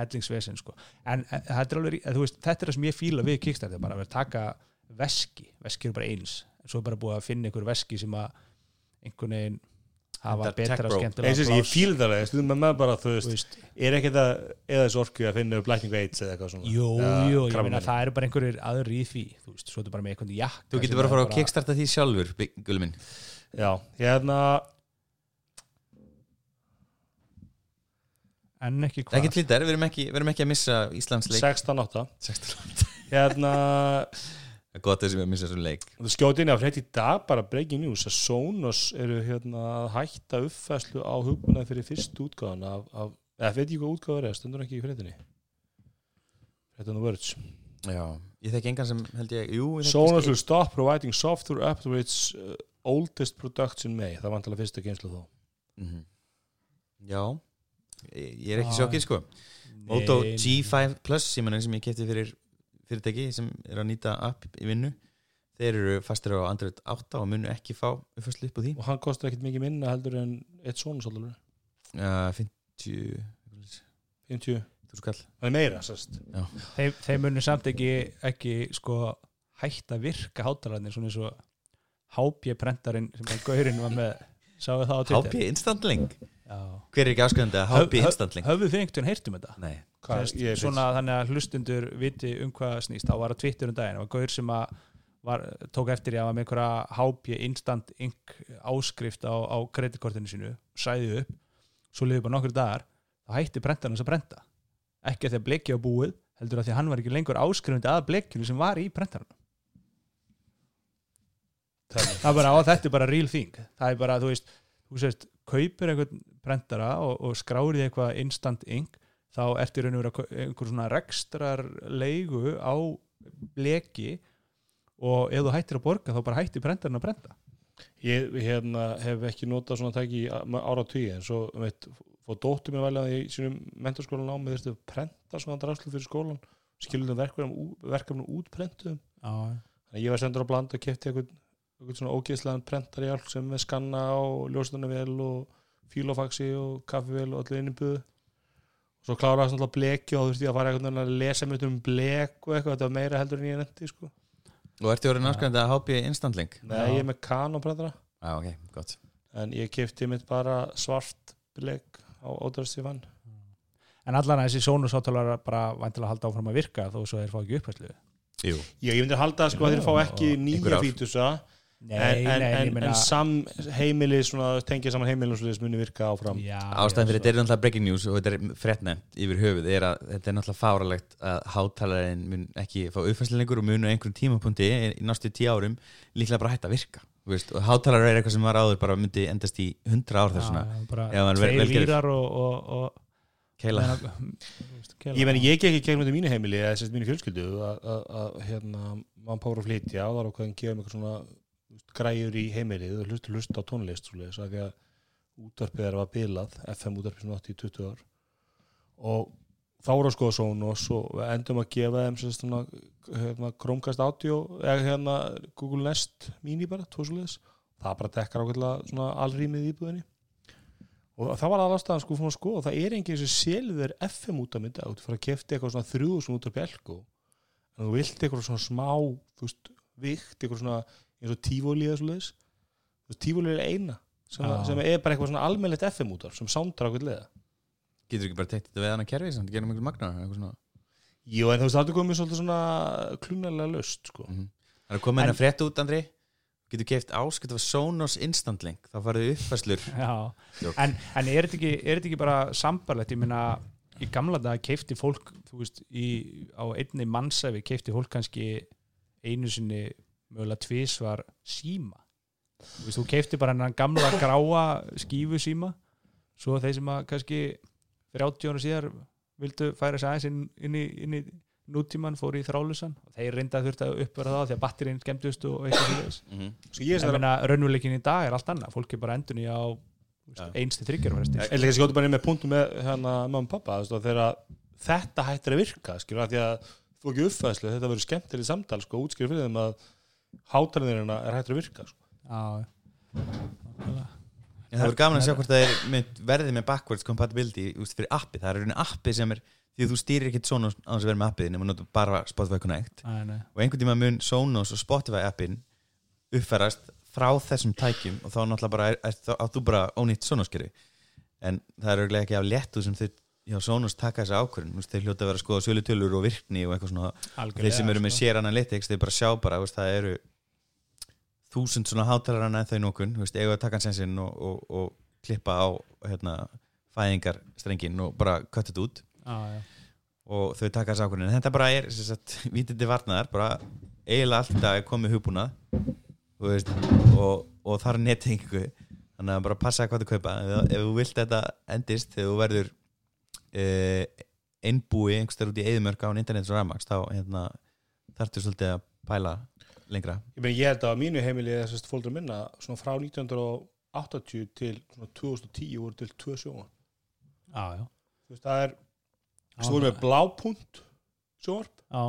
og hellingsvesen sko. en þetta er alveg, veist, þetta er það sem ég fíla við Kickstarter, bara að vera að taka veski, veski eru bara eins. En svo er bara búið að finna einhver veski sem að einhvern veginn hafa betra skemmtilega eins og þessi, ég fíl það stundum með maður bara, þú veist veist, er ekki það, eða þessu orku að finna Lightning Aids eða eitthvað svona. Jú, jú, ég meina það eru bara einhverjir aður í því þú veist, svo er þetta bara með einhvern jakka þú getur bara að fara að kickstarta því sjálfur gullu minn. Já, hérna en ekki ekki hvað? Tlítar, við erum ekki, við erum ekki að missa Íslands leik 16-8 16 hérna, Það er gott að við að missa þessum leik. Þú skjóti inn á frétt í dag bara breaking news að Sonos eru hérna að hætta uppfæslu á hugbúnað fyrir fyrst útgáðan af, af eða veit ég hvað útgáður er, stundur ekki í fréttinni? Fréttin og words. Já, ég þekki engan sem held ég Jú, Sonos will stop providing software up to its uh, oldest production May það var antala fyrsta geinslu þó. Mhm. Já, ég er ekki Já. sjokkið sko. Moto G5 Plus símanin sem ég kefti fyrir fyrirtæki sem er að nýta app í vinnu þeir eru fastir á Android 8 og munu ekki fá uppfæslu upp á því. Og hann kostar ekkit mikið minna heldur en eitt Sonos alveg. Uh, 50 50, þú skall það er meira þeir, þeir munu samt ekki, ekki sko, hætta að virka hátalarnir svona eins og HP prentarinn sem að gaurinn var með sáu það á Twitter. HP Instant Link? Já. Hver er ekki ásköðandi að Höf- HP höf- Instant Link höfðu þið einhvern heyrtum þetta? Nei, Hvað, Sest, ég, svona þannig að hlustundur viti um hvað snýst, þá var að Twitter um daginn það var gaur sem að var, tók eftir í að var með einhverja HP Instant Ink áskrift á, á kreditkortinu sínu, sæði upp svo liði bara nokkur dagar þá hætti prentarinn hans að prenta. Ekki að því að blekja á búið, heldur að því að hann var ekki lengur áskrifandi að blekjunu sem var í prentarinn það er bara, á þetta er bara real thing. Það er bara, þú veist, þú sést kaupir einhvern prentara og, og skráir í eitthvað instant ink þá eftir raun og vera einhver svona rekstrar leigu á bleki og ef þú hættir að borga þá bara hættir prentarinn að prenta. Ég hérna, hef ekki notað svona tæki ára tíu en svo um eitt, fór dóttur mér velja í sínum mentarskólan á með þurftu að prenta svona draslu fyrir skólan skilur það verkefnum, Já, þannig að ég var sendur á bland og eitthvað, eitthvað svona ógeðslegan prentar í allt sem með skanna og ljóstunarvél og fílofaxi og kaffivél og allir innibúðu og svo kláraði svona bleki og þú þurfti ég að fara eitthvað að lesa mér um blek og eitthvað, þetta var meira heldur en ég nefndi sko. og ertu orðin ásköðandi að HP Instant Link Nei, ég er með Canon prentara. Já, ok, gott. En ég kefti mitt bara svart blek á ódæðast ég fann en allan að þessi Sonos átalar bara væntilega að halda áfram að virka þó svo þeir fá ekki upphæslu Jú, Já, ég myndi halda sko að þeir fá ekki nýja fítusa Nei, en, nei, en, en sam heimili svona, tengja saman heimili og svoleiðis muni virka áfram ástæðan fyrir þetta er náttúrulega breaking news og þetta er frettnefnt yfir höfuð er að þetta er náttúrulega fáralegt að hátalarinn mun ekki fá uppfæslu lengur og munu á einhverjum tímapunkti í næstu tíu árum líklega bara hætta að virka þú veist, og hátalar er eitthvað sem var áður bara myndi endast í hundra ár þessuna gerður. vírar og, og, og keila. Ég meni, ég gekk ekki gegnum þetta í mínu heimili eða sérst mínu fjölskyldu að, að, að hérna, mann pára að flytja og það er okkur að græjur í heimilið og hlusta, hlusta á tónlist svoleiðis, af því að er að var bilað FM útvarpið sem átti í 20 ár. Og þá voru að skoða Sonos og við endum að gefa þeim sérst hérna, Chromecast Audio eða hérna Google Nest Mini bara, tósulegis það bara dekkar ákveðlega svona alrýmið í íbúðinni. Og það var aðastaðan sko fyrir að skoða það er enginn sem selður FM út af mynda þú fara að kefti eitthvað svona þrjúðu sem út af belgu en þú vilt eitthvað svona smá þú veist, vikt, eitthvað svona eins og þú veist, tífóli er eina sem, Já. sem er bara eitthvað svona almennlegt FM út af sem sándar ákveðlega getur ekki bara teikt þetta við annað kerfi sem þetta gerir miklu magna eitthvað svona. Jú, en þú veist, það er komið svolítið svona klunarlega löst sko. Mhm. Það er inn En- að frétt út, Andri. Getur keift áskipt af Sonos Instant Link Þá farið uppfæslur [laughs] en, en er, þetta ekki, ekki bara sambarlegt, ég meina í gamla dag keifti fólk veist, í, á einni mannsæfi keifti fólk kannski einu sinni mögulega tvisvar síma. Þú veist, þú keifti bara hennan gamla gráa skífu síma. Svo þeir sem að kannski 30 ára síðar vildu færa sig aðeins inn, inn, í, inn í nútíman fór í þrálusan og þeir reynda þurft að uppvera það því að batterinn skemmtust og eitthvað fyrir mm -hmm. Svo ég ég er meina raunveruleikin í dag er allt annað. Fólk er bara endun í á einstu Ég ætla ekki að bara inn með punktum með hérna mamma og pappa þegar þetta hættir að virka skilur að því að þú ekki uppfæðslu þetta verður skemmtileg samtal sko útskýr fyrir þeim að hátalarnirina er hættir að virka sko. Já, nákvæmlega. En það verður gaman að sjá hvort það er með, verði með backwards compatibility úst, fyrir appi, það er rauninni appi sem er því að þú stýrir ekkit Sonos á þess að vera með appið nema notur bara Spotify Connect Nei, nei. og einhvern tíma mun Sonos og Spotify appin uppfærast frá þessum tækjum og þá náttúrulega bara er, er, þá áttu bara ónýtt Sonos-kerfi en það er auðvitað ekki af léttu sem þau hjá Sonos taka þessa ákvörðin þeir hljóta að vera að skoða sölutölur og virkni og eitthvað svona. Algjörlega, þeir sem eru með sko. share analytics þeir bara sjá bara, veist, það eru þúsund svona hátalarana en þau nokkun, eiga að taka hans sinn og, og, og klippa á hérna, fæðingarstrengin og bara kött þetta út. Já, já. og þau taka þess ákvörðin en þetta bara er sem sagt, [laughs] vítindi varnaðar bara eiginlega alltaf er komið hugbúnað og, og þar nettengingu. Þannig að bara passa hvað þú kaupa ef, ef þú vilt þetta endist þegar þú verður einbúi einhverstað út í eðumörk án internets og rafmaks þá hérna, þarftu svolítið að pæla lengra. Ég, meni, ég held að á mínu heimili er þessast fóldur minna svona frá 1980 til svona 2010 voru til tvö sjóma Já, já. þú veist það er svo voru með blápunt sjónvarp. Já,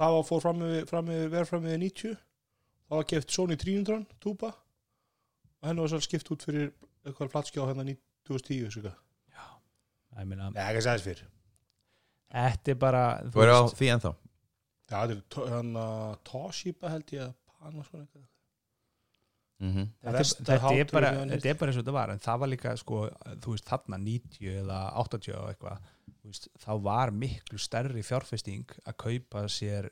það var fór fram með, fram með, verð fram með 90 það var keft Sony 300 túpa og henni var svo skipt út fyrir eitthvað platskjá hérna 2010 svo. ég meina Nei, ekki að segja þess fyrir Þetta er bara Þú eru á því ennþá Já, þetta er to- hérna Toshiba held ég að Panasonic eitthvað. mm -hmm. Þetta, er bara, við hann þetta er bara eins og þetta var en það var líka sko, þú veist þarna 90 eða 80 og eitthvað þú veist, þá var miklu stærri fjárfesting að kaupa sér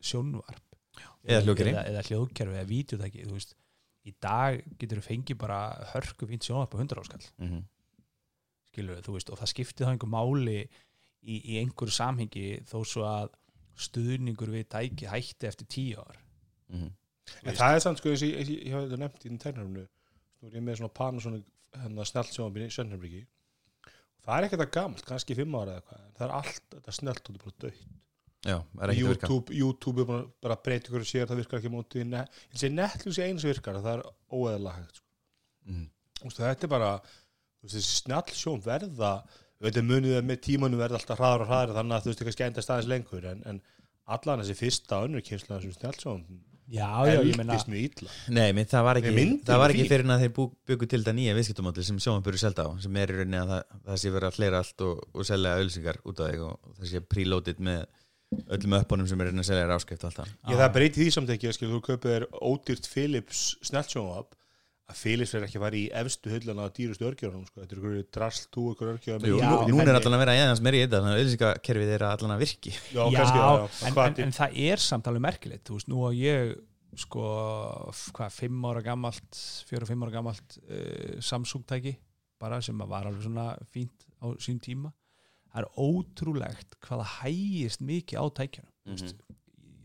sjónvarp Eða hljóðkerfi. eða, eða hljóðkerfi eða veist, í dag getur þú fengið bara hörku fínt sjónvarp á 100 áskall Mm -hmm. Skilur þú veist, og það skipti þá einhver máli í, í einhverju samhengi þó svo að stuðningur við tæki hætti eftir 10 ár. En það er samt sko, eins og ég, ég, ég hafa þetta nefnt í þinn tærnarumnu Nú er ég með svona Panasonic hérna snelt sjónvarp í Sennherbríki Það er ekkert að gamalt, kannski fimm ára eða eitthvað það er allt, er snelt og þetta er bara dögt Já, er YouTube, YouTube er bara breyta ykkur og sér það virkar ekki ne ég sé Netflix er einu sem virkar það er óeðalega hægt sko. mm. Þetta er bara þessi snjall sjón verða þetta munið að með tímanu verða alltaf hraðar og hraðar þannig að þú veist ekki að skænda staðins lengur en, en allan þessi fyrsta önnur kynsla þessum snjall sjón já, já, ég meina eldist mjög illa. Nei, minn, það var ekki, það var ekki fyrir en að þeir byggu til þetta nýja viðskiptumódel sem sjómanbyrju selda á sem er í rauninni að það, það sé verið að hlera allt og, og selja ölsingar út af þig og, það sé preloaded með öllum uppunum sem er rauninni að selja þér áskrift og allt það. Ég það breyti því samt ekki að skil, þú þér ódýrt Philips snjallsjónvap að Philips er ekki að fara í efstu hullana á dýrustu örgjörunum sko. þetta er ykkur drasl, tú ykkur örgjörunum Jú, Já, nú, nú er allan að vera aðeins meiri í þetta þannig að ölsingakerfið er allan að virki já, já, kannski, já, já. en, en, en það er samt alveg merkilegt þú veist, nú á ég sko, hvað, fimm ára gamalt fjóra, fimm ára gamalt uh, Samsung tæki, bara sem að var alveg svona fínt á sín tíma það er ótrúlegt hvaða hægist mikið á tækjunum mm Mhm.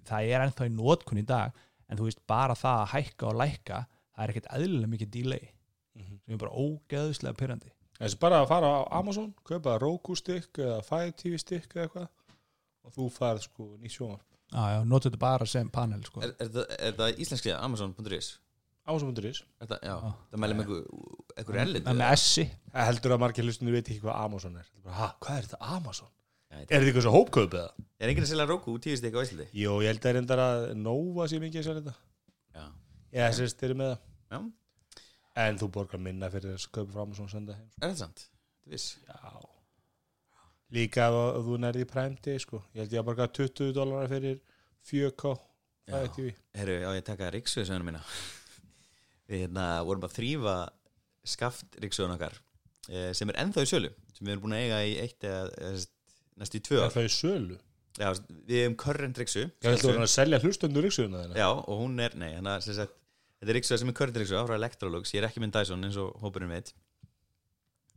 það er ennþá í nótkun í dag en þú veist, bara það að hækka og lækka það er ekkert eðlilega mikið delay Mhm. sem er bara ógeðslega pyrrandi Þessi bara að fara á Amazon, kaupa Roku stick eða Fire TV stick eða eitthvað og þú færð sko nýtt sjónvarp Já, já, notu þetta bara sem panel sko. Er, er, það, er það íslenskið Amazon.is? Amazon.is Er það, já, Já. það mælum einhver, einhver ellið með S-i Það heldur að margir hlustunir veit ekki hvað Amazon er bara, ha, hvað er þetta Amazon? Já, Er þetta eitthvað svo hópkaup eða? Er enginn að selja Roku tíu stík á Íslandi? Jó, ég held að reyndar að Nova sé mikið að selja þetta Já. Já, þess að þeir eru með það. Já, En þú borgar minna fyrir að kaupa frá Amazon og senda heim er það sant? Þú viss? Já. Líka ef ef þú nærði Day sko. Ég held ég að borga 20 dólarar fyrir 4K Fire Já. Herru, já, ég taka ríksuðsöðunum mína. [laughs] Við hérna vorum að þrýfa skaft ríksuðun okkar eh, sem er ennþá í sölu sem við erum búin að eiga í eitt eða næstu í tvö Er ár. Það í sölu? Já, við hefum current ríksu Ég held að að selja hlustundur yksuðuna þeirna Já, og hún er, nei, hann að sem sagt Þetta er ríksuða sem er current ríksuða frá Electrolux. Ég er ekki minn Dyson eins og hópurinn veit.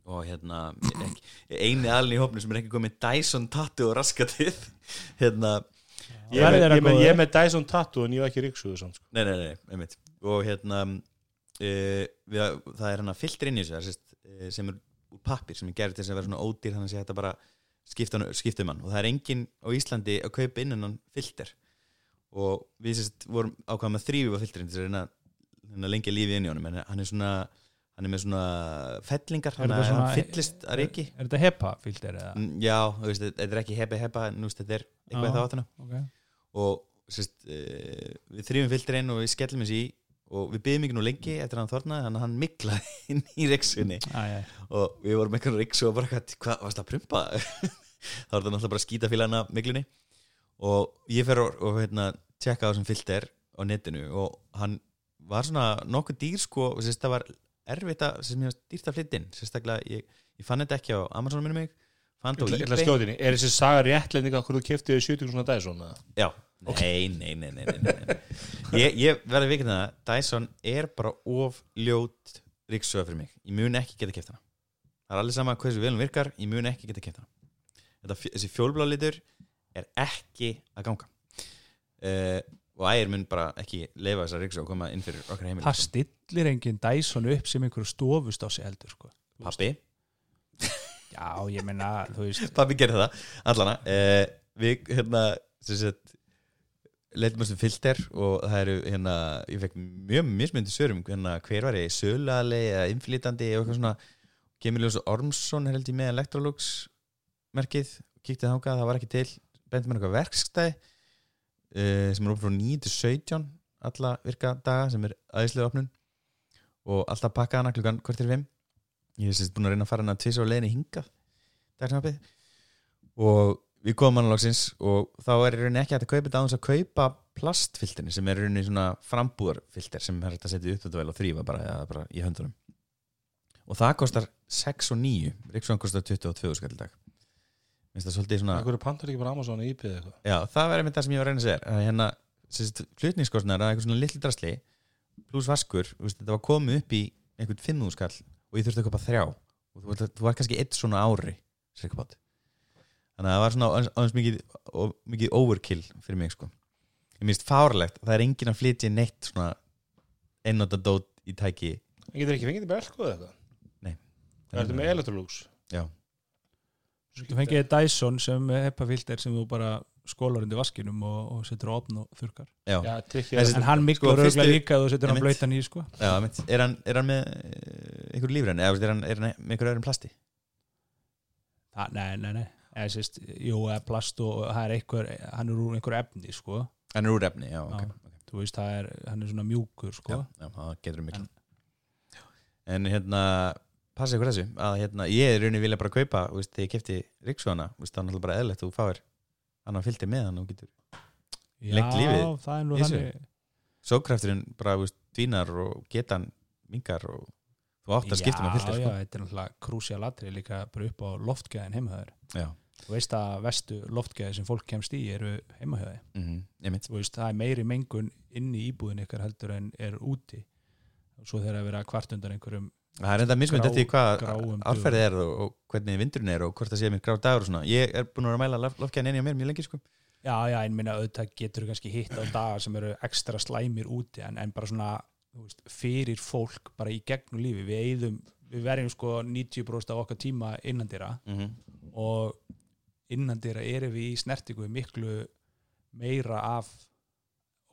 Og hérna er ekki, er eini alin í hópnum sem er ekki komið Dyson tattu og raskatið [laughs] hérna, Ég er með- er með- er með Dyson Tattoo en ég var ekki ríksuðu samt sko. nei, nei, nei, einmitt. Og hérna e, við, það er hérna filter inn í þessu er e, sem er úr pappir sem er gerð til þess að vera svona ódýr þannig að sé þetta bara skipta, um hann. Og það er enginn á Íslandi að kaupa innan hann filter. Og við sérst vorum ákvæða með þrýfa filterinn til þess að lengja lífið inn í honum en hann er svona hann er með svona fellingar Er svona- hann fyllist að reiki Er þetta hepa filter eða? Mm, já, veist, þetta er ekki hepa hepa veist, þetta er eitthvað í þá áttuna Okay. og sérst, uh, við þrýfum filterinn og við skellum þessi í og við byggðum ekki nú lengi eftir að hann þornaði þannig að hann miklaði [laughs] inn í reiksunni Æ, æ. og við vorum eitthvað reiksu og bara hvað, varst að prumpa [laughs] þá var þetta náttúrulega bara að skýta félagana miklunni og ég fer og, og hérna, tjekka á þessum filter á netinu og hann var svona nokkuð dýr sko og það var erfitt að, sem ég var dýrt að flytta inn. Sérstaklega, ég, ég fann þetta ekki á Amazon minni mig, fann þetta á að eBay er þessi saga réttlendinga hvernig þú kefti þau 70 svona Dyson? Já, nei, nei, nei, nei, nei, nei. Ég, ég verði vikinn það Dyson er bara of ljót ríksuða fyrir mig, ég mun ekki geta keft hana. Það er allir sama hversu vel hún virkar ég mun ekki geta keft hana. Þetta, þessi fjólblá litur er ekki að ganga. Uh, og ægir mun bara ekki leifa þessar ríksuða að koma inn fyrir okkar heimil Það stillir enginn Dyson upp sem einhverju stofust á sig heldur sko. Pappi, Já, ég veist. [laughs] Pappi gerði það allana uh, við hérna sem leitum þessu filter og það eru hérna, ég fekk mjög mismyndi sörum hérna, hver var ég, sölali eða inflýtandi og eitthvað svona. Kemur Ljós Ormsson er held ég með Electrolux merkið, kíktið þangað, það var ekki til. Bendið mér eitthvað verkstæði uh, sem er opið frá 9 til 17 alla virka daga sem er aðeinslega opnun. Og alltaf pakka hana klukkan hvort er 5 ég hef sérst búin að reyna að fara hana tvis á leiðinni hingað dagsnafið og við komum hann loksins og þá er í rauninni ekki hægt að kaupa þetta á þess að kaupa plastfilterin sem er í rauninni svona frambúðarfilter sem er hægt að setja upp þetta vel og þrýfa bara, bara í höndunum. Og það kostar 6 og 9 Ríksson kostar 22 skall í dag minnst það svolítið svona Hverju pantar ekki bara Amazon eBay eða eitthvað? já, það verður með það sem ég var að reyna að segja að hérna, flutningskostnar að eitthvað svona litli drasli pluss vaskur, veist, þetta var komið upp í einhvern 5 skall og ég þurfti að kaupa þrjá. Og þú, þú var kannski eitt svona ári sirkabát þannig að það var svona aðeins- aðeins mikið, og, mikið overkill fyrir mig sko. Ég minnst fárlegt, það er enginn að flytja neitt svona einnóta dót í tæki. En getur ekki fengið þetta belko eða eitthvað? Það ertu með Electrolux? Já, Þú fengið Dyson sem hepa filter sem þú bara skólar undir vaskinum og, og setur á opn og þurkar já, Já, En hann Sko, miklar fyrstu- örgulega líka þú setur hann blöytan í sko. Já. Er, hann, er hann með eh, einhver lífræn eða er hann, er hann með einhver öðrum plasti? Það, nei, nei, nei. Eða, sést, Jú, eða plast og það er einhver hann er úr einhver efni sko. Hann er úr efni, já, ok, Já. Þú veist, það er, hann er svona mjúkur sko. Já, já, það getur miklu. En- en hérna passa ykkur þessu, að hérna ég er rauninni vilja bara kaupa, veist, þegar ég þú veist, það er náttúrulega bara eðlegt þú fáir annan fylgdi með hann og getur lengt lífið það er sókrafturinn bara, veist, dvínar og getan mingar og þú átt að skipta með fylgdi, Já, sko. þetta er náttúrulega krúsja latri líka bara upp á loftgæðin heimahöður Þú veist að vestu loftgæði sem fólk kemst í eru heimahöði mhm, Þú veist, það er meiri mengun inn í íbúðin ykkar heldur en er úti. Og svo þegar að vera kvart undan einhverjum það er enda mismynd eftir hvað árferðið er og, hvernig vindurinn er og hvort það sé mér grá dagur og svona. Ég er búin að mæla lofkjæðin inn í mér mjög lengi, sko. Já, já, en minna auðvitað getur kannski hitt á dagar sem eru ekstra slæmir úti en, en bara svona veist, fyrir fólk bara í gegnum lífi við eigðum, við verjum sko 90% af okkar tíma innandira mhm, og innandira erum við í snertingu miklu meira af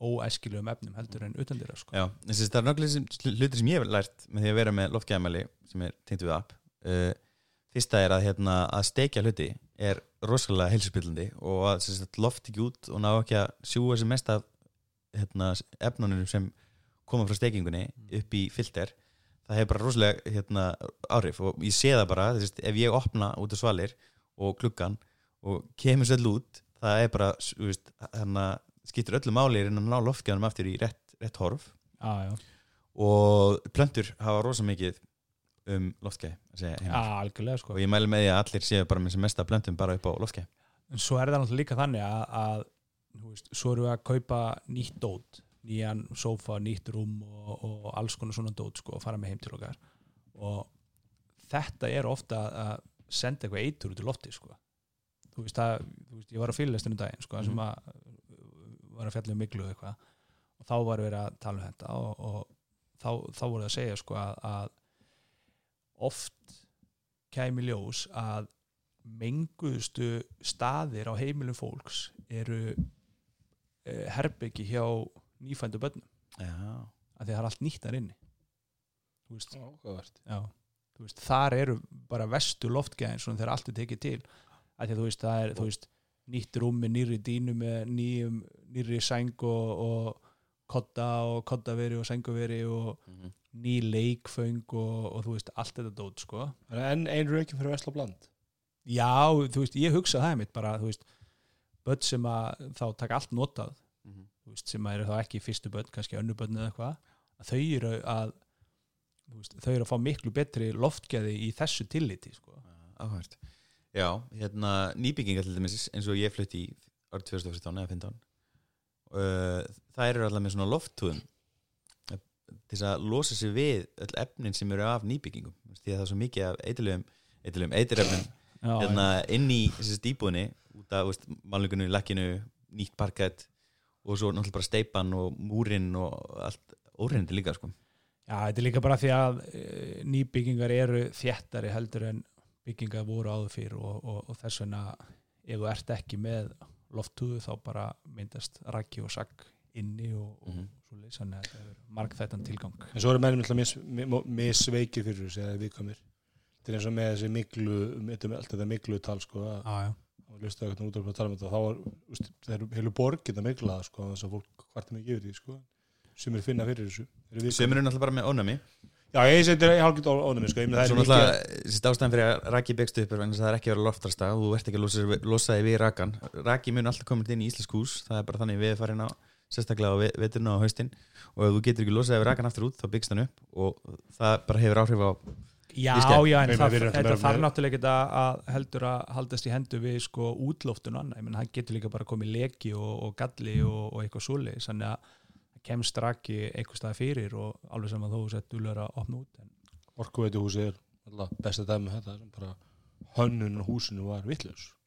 óæskilegum efnum heldur en utandira sko. Já, þessi, það er náttúrulega hlutir sem ég hef lært með því að vera með loftgæðamæli sem er tengt við app. Uh, fyrsta er að, hérna, að steikja hluti er rosalega heilsuspillandi og að sagt, loft ekki út og ná ekki að sjúga sem mest af hérna, efnunum sem koma frá steikingunni upp í filter. Það hefur bara rosalega hérna, áhrif og ég sé það bara, þess, ef ég opna út af svalir og klukkan og kemur svo út það er bara, þú veist, hérna skiptur öllu máli er að ná loftgæðanum aftur í rétt, rétt horf. Já, og plöntur hafa rosa mikið um loftgæði algjörlega sko. og ég mæli með því að allir séu bara með sem mesta plöntum bara upp á loftgæði. En svo er það náttúrulega líka þannig að, að veist, svo erum við að kaupa nýtt dót nýjan sófa, nýtt rúm og, og alls konar svona dót sko, og fara með heim til okkar. Og þetta er ofta að senda eitthvað eitur út í lofti sko. þú veist að þú veist, ég var að fylgast um daginn sko, sem að var að fjalla um miklu eitthvað. Og þá var við að tala um þetta og, og þá, þá voru það að segja sko, að, að oft kæmi ljós að menguðustu staðir á heimilum fólks eru uh, herbyggi hjá nýfændu börnum. Já, að því það er allt nýtt þar inni. Þú veist, já, þú veist, þar eru bara vestu loftgæðin svona þegar allt er tekið til. Að því að þú veist, það er þú veist, nýtt rúm með nýri dínu með nýjum, nýri sæng og, og kodda og koddaveri og sænguveri og Mhm. ný leikföng og, og þú veist, allt þetta dót sko. Það er enn ein raukin fyrir Vesla Bland. já, þú veist, ég hugsa það mitt bara, þú veist, börn sem að þá taka allt notað Mhm. þú veist, sem eru þá ekki fyrstu börn, kannski önnu börn eða eitthvað, að þau eru að þú veist, þau eru að fá miklu betri loftgæði í þessu tilliti sko. áhært já, hérna nýbyggingar til dæmis eins og ég flutti í árið 2014 eða 15 uh, það eru alltaf með svona lofttúðum til þess að losa sig við öll efnin sem eru af nýbyggingum. Því að það er svo mikið af eitilöfum eitilöfum, eitirefnum hérna inn í þessi stíbúðinni út af veist, málningunni, lekkinu nýtt parkett og svo náttúrulega bara steipan og múrin og allt óreynandi líka sko. Já, þetta er líka bara því að e, nýbyggingar eru þéttari heldur en byggingar voru áður fyrir og, og, og þess vegna ef þú ert ekki með lofttúðu þá bara myndast raggi og sagg inni og, og Mhm. svo leys þannig að þetta er margþættan tilgang. En svo eru mennum alltaf mis, mis, misveikir fyrir þessu eða viðkvæmir. Þetta er eins og með þessi miklu, þetta er allt þetta miklu tal sko að lustu eitthvað út af að tala um þetta. Þá var, úst, það eru heilu borgið að mikla það sko þess að fólk hvartum ekki yfir því sko. Sem er finna fyrir þessu. Eru sem eru náttúrulega bara með ónami Já, ég seti það í hálfgjörð ónum sko, ég meina Svo það er náttúrulega, þessi ástæðan fyrir að raki byggst upp er að það er ekki að vera loftrasta og þú ert ekki að losa, losa þig við rakan. Raki mun alltaf komið inn í Íslensk hús það er bara þannig við farin á sérstaklega á ve- veturna og haustin. Og ef þú getur ekki losað við rakan aftur út þá byggst hann upp og það bara hefur áhrif á já, Víst, já en það, alltaf þarf náttúrulega ekki að, heldur að haldast í hendu við sko útloftun og annað, ég menn hann getur líka bara komið leki og, og galli og, og eitthvað svoleið, þannig að það kemst raki eitthvað stað fyrir og alveg sem að þú sett dulur að opna út orkuveituhúsi er besta dæmi þetta sem bara hönnun á húsinu var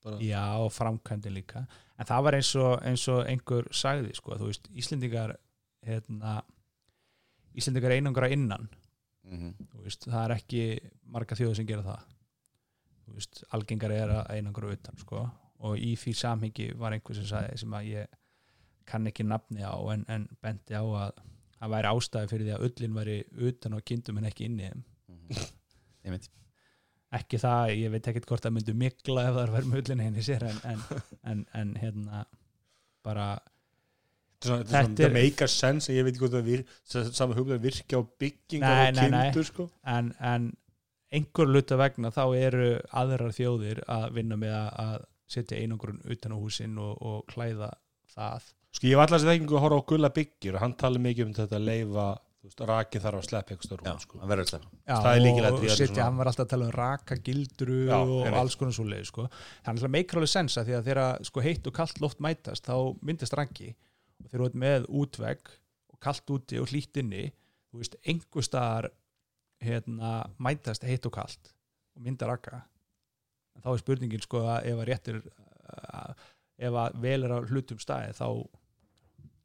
bara, Já, og framkvæmdin líka. En það var eins og, eins og einhver sagði sko, þú veist, Íslendingar hérna Íslendingar einangra innan. Þú veist, það er ekki marga þjóður sem gera það. Veist, algengar er að einangra utan sko, og í því samhengi var einhver sem sagði sem að ég kann ekki nafni á en, en benti á að það væri ástæði fyrir því að öllin væri utan á kindum en ekki inni. Ég veit ekki það, ég veit ekkert hvort það myndi mikla ef það er verið með ullin henni sér en, en, en, en hérna bara, þetta meikar sens en ég veit ekki hvort það vir, saman huglega virkja á byggingar Nei, og nei, nei. kindur sko. En, en einhver luta vegna þá eru aðrar þjóðir að vinna með að, að setja einangrun utan á húsin og, og klæða það sko ég var alltaf þekkingu að horfa á gulla byggjur og hann tala mikið um þetta að leifa rakin þarf að sleppa eitthvað stórum sko. er og svona. hann var alltaf að tala um raka gildru Já, og alls konar svo leið sko. þannig að meikra alveg sensa því að þegar sko, heitt og kallt loft mætast þá myndast raki og þegar þú ert með útvegg og kallt úti og hlýtt inni þú veist, einhver staðar hérna, mætast heitt og kallt og mynda raka en þá er spurningin sko að ef að réttir ef að vel er á hlutum staði þá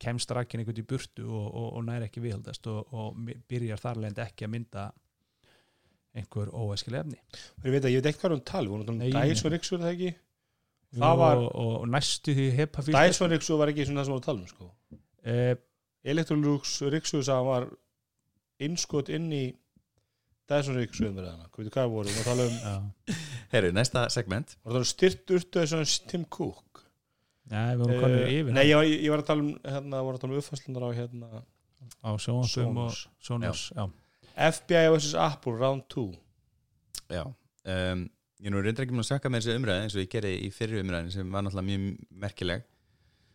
kemst rakin einhvern í burtu og, og, og næri ekki viðhaldast og, og byrjar þar leðandi ekki að mynda einhver óæskileg efni. Ég veit að ég veit ekki hvað um vorum Nei, að nei. Dyson Rixur það ekki? Það var- og, og, og næstu því hepa Dyson Rixur var ekki svona það sem við vorum að tala um sko. Eh, Electrolux Rixur það var innskot inn í Dyson Rixur umræðana, hvað veitu hvað við vorum við vorum að tala um, já. Herru, næsta segment. Vorum að tala um styrt urtu þessu Tim Cook Nei, við vorum konið Eh, yfir Nei, ég var, ég var að tala um hérna, voru að tala um uppfæslunar á hérna á og Sonos. Sonos já. FBI vs. Apple round 2 Já um, Ég er nú reyndar ekki mér að sökka með þessi umræði eins og ég gerði í fyrri umræðin sem var náttúrulega mjög merkileg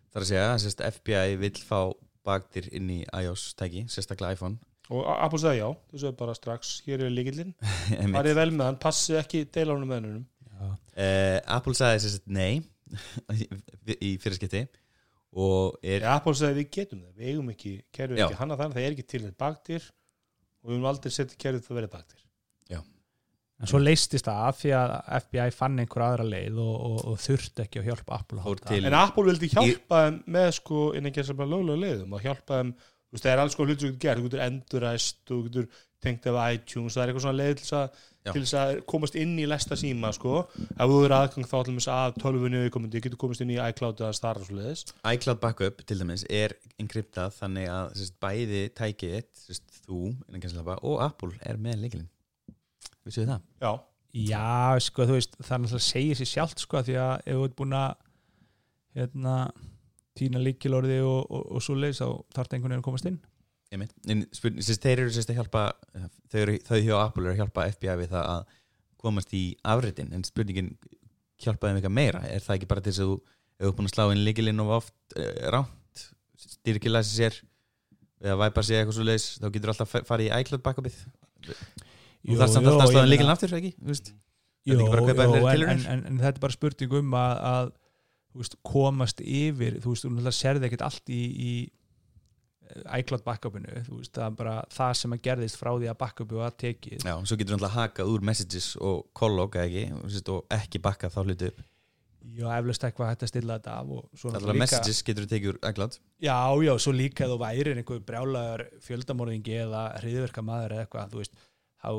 Það er að segja að sérst, FBI vill fá baktir inn í iOS tæki, sérstaklega iPhone og Apple sagði já, þú sagði bara strax hér er líkillinn, [laughs] Einmitt. farið vel með hann passið ekki deila honum með hennunum Já. uh, Apple sagði sérst nei í fyrirskipti og er Apple sagði við getum það, við eigum ekki kerfið Já. ekki hann að þannig, það er ekki til þetta baktir og við höfum aldrei setja kerfið það verið baktir en svo leistist það af því að FBI fann einhver aðra leið og, og, og þurfti ekki að hjálpa Apple að til- en Apple vildi hjálpa þeim með sko innan sem bara lögulega leiðum og hjálpa þeim, þú veist, það er alls sko hlutur þú getur gert, þú getur enduræst þú getur tengt af iTunes, það er eitthvað svona leið til þess að, Já. til þess að komast inn í lesta síma sko, ef þú eru aðgang þá allir að tölvunni auðkomandi, getur komast inn í iCloud eða starra svo leiðis iCloud Backup til dæmis er enkryptað þannig að sérst, bæði tækið þitt, sérst, þú gæstlapa, og Apple er með leikilinn Vissu þið það? Já, Já, sko, þú veist, það er náttúrulega segir sér sjálft, sko, því að ef þú ert búin að hérna, týna líkilorði og, og, og svo leiðis þá þarf einhvern veginn að komast inn. En sérst, þeir eru sérst, að hjálpa þau, eru, þau hjá Apple eru að hjálpa FBI við það að komast í afritin en spurningin hjálpaði þeim eitthvað meira er það ekki bara til þess að þú ef þú ert búin að slá inn líkilinn og oft uh, ránt styrkilæsi sér eða væpa sér eitthvað svo leiðis þá getur alltaf fa- farið í iCloud backupið þú þarf samt alltaf að slá inn líkilinn aftur ekki? Veist? Jú, þér en, en, en, en þetta er bara spurning um að, að veist, komast yfir þú veist, þú sérði ekkert allt í, í eh, iCloud backupinu þú veist, það er bara það sem að gerðist frá því að backupu var tekið. Já, svo getur alltaf hakað úr messages og callog ekki, þú og ekki bakkað þá hlutu upp. Já, eflaust eitthvað hægt að stilla þetta af alltaf líka, messages getur þú tekið úr iCloud já, já, svo líka þú væri einhver brjálagur fjöldamorðingi eða hriðverka maður eða eitthvað, þú veist þá,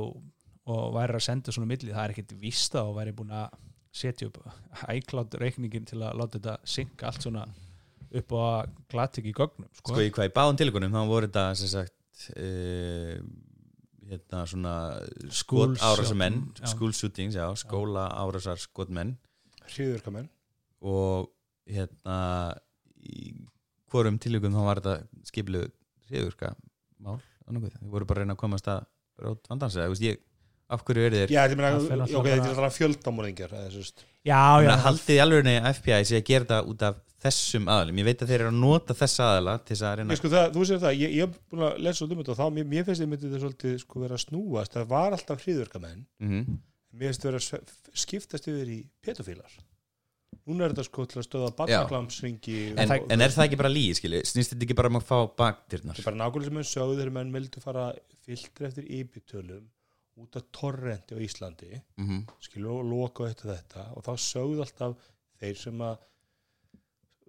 og væri að senda svona milli, það er ekkert víst að og væri búin að setja upp iCloud reikningin til að láta þetta synka allt svona upp á glatik í gögnum sko. sko í hvað í báðum tilíkunum þá voru þetta sem sagt uh, hérna svona School skot árásamenn shooting, já. school shootings, já, skóla árásar skotmenn. Hriðurkamenn og hérna í hvorum tilíkum þá var þetta skipilu hriðurka mál, þau voru bara að reyna að komast að rót vandans eða, þú veist, ég af hverju eru þeir Já, þetta er veist. Já, já, að haldið í alveg að FBI sé að gera þetta út af þessum aðalum, ég veit að þeir eru að nota þessa aðala til þess að reyna Ég, sko, það, þú sér það, ég, ég hef búin að lesa út um þetta og þá, mér, mér finnst þið myndið þetta svolítið sko vera að snúast, það var alltaf hriðurkamenn Mhm. mér finnst þið vera að skiptast yfir í pedofílar. Núna er þetta sko til að stöða barnaklamsringi en, og, en er það ekki bara lígi, skilju, snýst þetta ekki bara um að fá bakdyrnar? Þetta er bara nákvæmlega sem enn sögðu þegar menn vildu fara filtri eftir íbytölum út af torrenti á Íslandi. Mm og loka og eitt og þetta. Og þá sögðu alltaf þeir sem að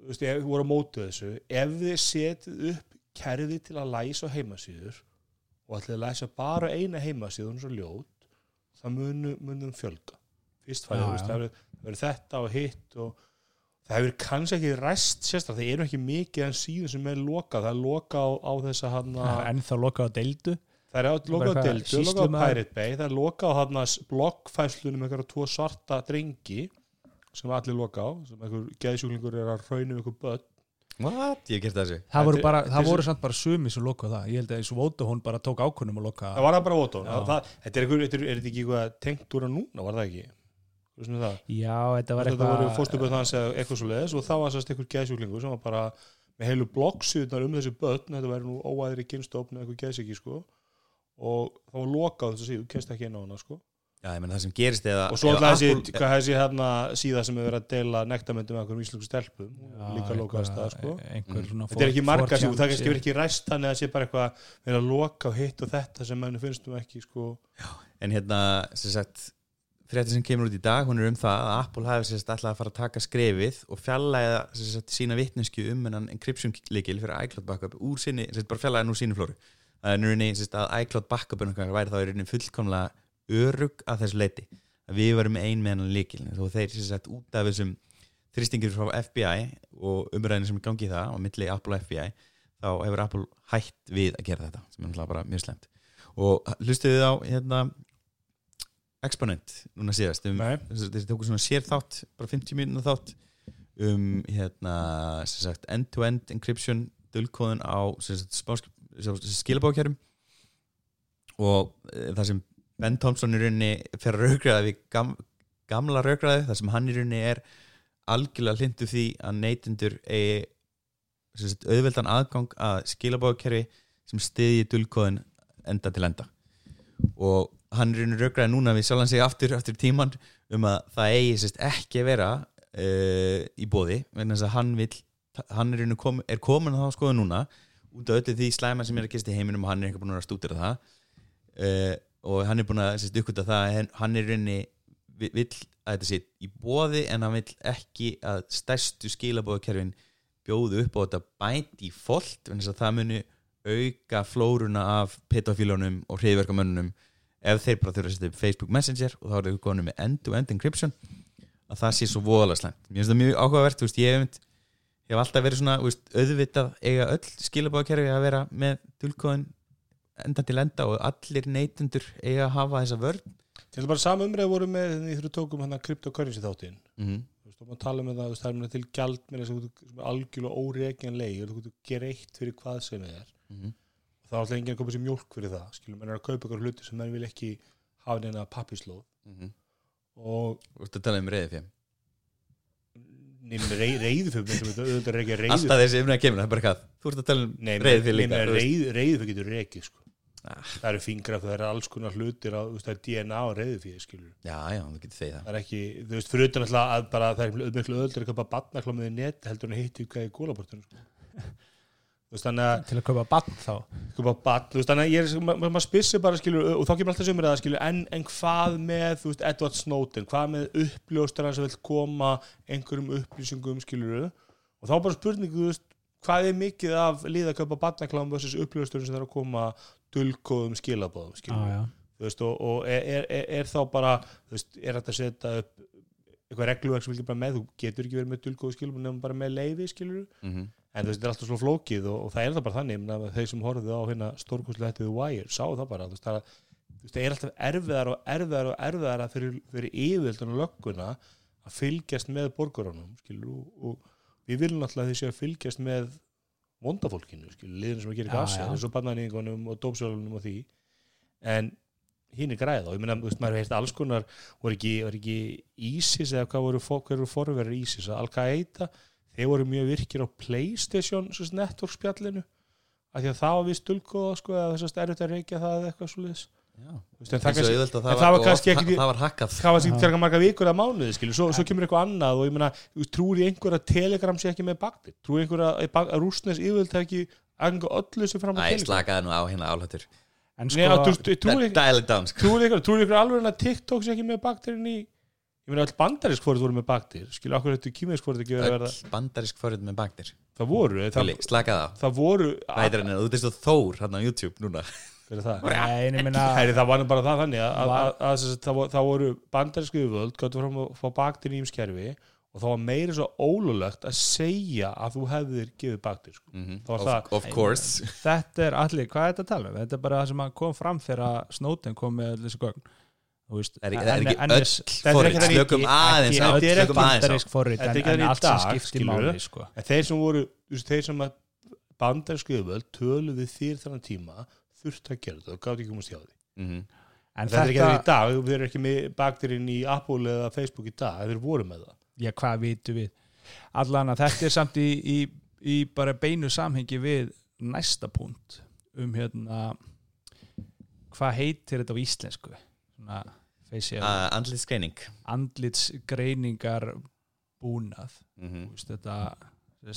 veist, ef, voru á mótu þessu ef þið setið upp kerfi til að læsa á heimasíður og ætlið að læsa bara eina er svo ljót það munu, munum fjölga. Fyrst veist, já. það verður þetta og hitt og það hefur kannski ekki ræst sérstaklega, það eru ekki mikið en síðan sem er lokað, það er lokað á, á þessa hann það er lokað á deildu. Það er lokað á eitthvað lokað á Pirate Bay, það er lokað á þarna blokkfæslunum einhverja tvo svarta drengi sem allir loka á, sem einhver geðsjúklingur er að raunum einhver börn. What? Ég gert þessu það voru, bara, það voru samt bara sumi sem lokaði það ég held að eins og Vodafone bara tók ákvörnum að loka Það var það bara. Það, þetta er, einhver, er, er þetta ekki eitthvað tengt úr að núna, var það ekki? Það? já, þetta var Þetta voru eitthvað fóstuböð hans eða eitthvað svo leiðis og það var sérst einhver geðsjúklingur sem var bara með heilu bloggsýðunar um þessi börn, þetta væri nú óæðri kynstofn eða eitthvað geðsíki, sko. Og það var lokað þessu síðu, kennst ekki inn á hana, sko. Já, ég menn það sem gerist eða og svo alltaf þessi, Apple- hvað þessi hérna síða sem hefur verið að deila nektarmyndum með einhverjum íslensku stelpum Já, líka lokaðast það sko. einhver svona þetta er ekki marga kannski er verið ekki ræst þannig að það sé bara eitthvað verið að loka og hitt og þetta sem mann finnst nú ekki sko. En hérna, sem sagt frétti sem kemur út í dag, hún er um það að Apple hafi sagt alltaf að fara að taka skrefið og fjallæða sem sagt sína vitneskju um hennan encryption líkil fyrir iCloud backup úr sinni, sagt bara fjallæða nú sínu flóru. Það er nú sem sagt að iCloud backup væri þá í rauninni fullkomlega örug að þessu leiti, að við varum ein með hennan líkil, þó þeir sem sagt út af þessum þrýstingir frá FBI og umræðinu sem er gangið það á milli Apple og FBI, þá hefur Apple hætt við að gera þetta, sem er bara mjög slemt og hlustuðu á hérna Exponent núna síðast? Um, þeir tóku svona sér þátt bara 50 mínúna þátt um hérna sagt end-to-end encryption dulkóðun á skilabókjærum og e, það sem Ben Thompson í rauninni fer að raugræða við gam, gamla raugræði það sem hann í rauninni er algjörlega hlindu því að neytendur eigi sagt, auðveldan aðgang að skilabókjæri sem stiði dulkóðun enda til enda. Og hann er rauninni raugræði núna við sjálfan sig aftur, aftur í tíman um að það eigi sérst, ekki vera uh, í bóði þess að hann vil hann er, kom, er komin að það skoða núna út af öllu því slæma sem er að gesta í heiminum og hann er ekki búin að stúdira það uh, og hann er búin að uppgöta það að hann- er rauninni vi- vill að þetta sé í bóði en hann vill ekki að stærstu skilabóðakerfin bjóðu upp á þetta by default vegna þess að það muni auka flóruna af pedofílunum og hriðverkamönnunum ef þeir bara þurfa að setja upp Facebook Messenger og þá eru þau konum með end-to-end encryption að það sé svo voðalega slæmt. Mér finnst það mjög áhugavert, veist, ég hef, hef alltaf verið svona, veist, auðvitað eiga öll skilabáðkerfi að vera með dulkóðin enda til enda og allir neytundur eiga að hafa þessa vörn. Er bara sama umræði voru með því þú tókum hann að cryptocurrency þáttinn. Mm -hmm. Þú veist, og maður tala með það, þú veist, það er mér til gjald með þess að algjörlega óreikjanlegi og þú getur gera eitt fyrir hvað sem er. Mhm. og það er alltaf enginn að koma sér mjólk fyrir það skilur, menn er að kaupa ykkur hluti sem menn vil ekki hafa neina pappislóð. Og Þú veist að tala um reyði fyrir nefnir rey, reyðu fyrir menn sem þetta er ekki reyðu Alltaf þessi umræða kemur, það er bara hvað Þú ert að tala um reyði fyrir líka fyrir getur reikið sko. Ah. það eru fingraf, það eru alls konar hlutir á, veist, það er DNA og reyðu fyrir skilur Já, já, þú getur þegið það. Það er ekki, þú veist, fyrir utan alltaf að bara það er miklu öðlur að köpa batnaklámiði net heldur en að hitti hvað í gólaportinu sko. til að kaupa bann þá? Köpa batn, þú veist, þannig að ég er ma- maður spyrsir bara, skilur, og þá kemur alltaf sömur að skilur, en, en hvað með, þú veist, Edward Snowden? Hvað með uppljóstar sem vil koma einhverjum upplýsingum, skilur og þá bara spurningu, þú veist hvað er mikið af líða að kaupa batnaklám versus uppljóstur sem þarf að koma dulkóðum skilabóðum, þú veist, og, og er, er, er, er þá bara þú veist, er þetta að setja upp eitthvað regluverk sem vilja bara með, þú getur ekki verið með dulgóðu skilum nefnum bara með leiði skilur Mhm. en þú veist, þetta er alltaf svo flókið og, og það er það bara þannig, ég meina, að þeir sem horfðu á hérna stórkostlega þetta The Wire, sáu það bara þú veist, það, það er alltaf erfiðar og erfiðar og erfiðar fyrir, fyrir yfirvöldun og lögguna að fylgjast með borgarunum, skilur og, og við viljum alltaf að þeir séu að fylgjast með vondafólkinu, liðin sem að gera já. eins og bannaníðingunum og dópsölunum og því en hinn er græða og ég meina, þú veist, maður hefði alls konar voru ekki, voru ekki ISIS eða hvað voru, voru forverður ISIS Al-Qaida, þeir voru mjög virkir á Playstation svo network spjallinu af því að það var vist dulgóða sko, að erfitt að reykja það eða eitthvað svo liðs Já. veist, en Það, það, kannski, að en það, var kannski ekki- það var hackað. það var síðan tverka marga vikur að mánuði skilur, svo, svo kemur eitthvað annað og ég meina, þú veist, trúir ég einhver að Telegram sé ekki með baktir, trúir einhver að, að, að rústnes yfirvöld hafi ekki aðgang öllu sem fram Æ, Telegram? slakaði nú á hérna álhættur. En Nei, að, þú sko, trúir einhver Dial it down sko. ykkur alveg að TikTok sé ekki með bakterinn í ég meina all bandarisk fórið voru með bakter skilur okkur þetta kýmisk fórið ekki verið að verða Öll bandarisk forrið með baktir það voru, slakaði á er það? nei, minna Heri, það var nú bara það þannig að, að, að, að, að það, voru, það voru bandarísku yfirvöld gáttu fram að fá baktir í ímskerfi og það var meira svo ólulegt að segja að þú hefðir gefið baktir sko. mm Það var of, það. of course þetta er allir, hvað er þetta að tala um þetta er bara það sem að kom fram þegar Snowden kom með þessi gögn Þú veist, er er en- ekki en- öll er forrið Slökum aðeins þetta er ekki bandarísk forrit Þetta er en, ekki en þannig í allt sem dag, skiptir skilurðu. máli sko. en þeir sem voru þeir sem að bandarísku yfirvöld töluðu þér þannig tíma þurft að gera þetta og gátt ekki komast hjá því. Mhm. en þetta er ekki þetta, þannig í dag, við erum ekki með baktirinn í Apple eða Facebook í dag, þeir voru með það. Já hvað vitum við? Allan að þetta er samt í, í, í bara beinu samhengi við næsta punkt um hérna hvað heitir þetta á íslensku? Svona facial Uh, Andlið skreining andlitsgreiningar búnað. Þú veist, þetta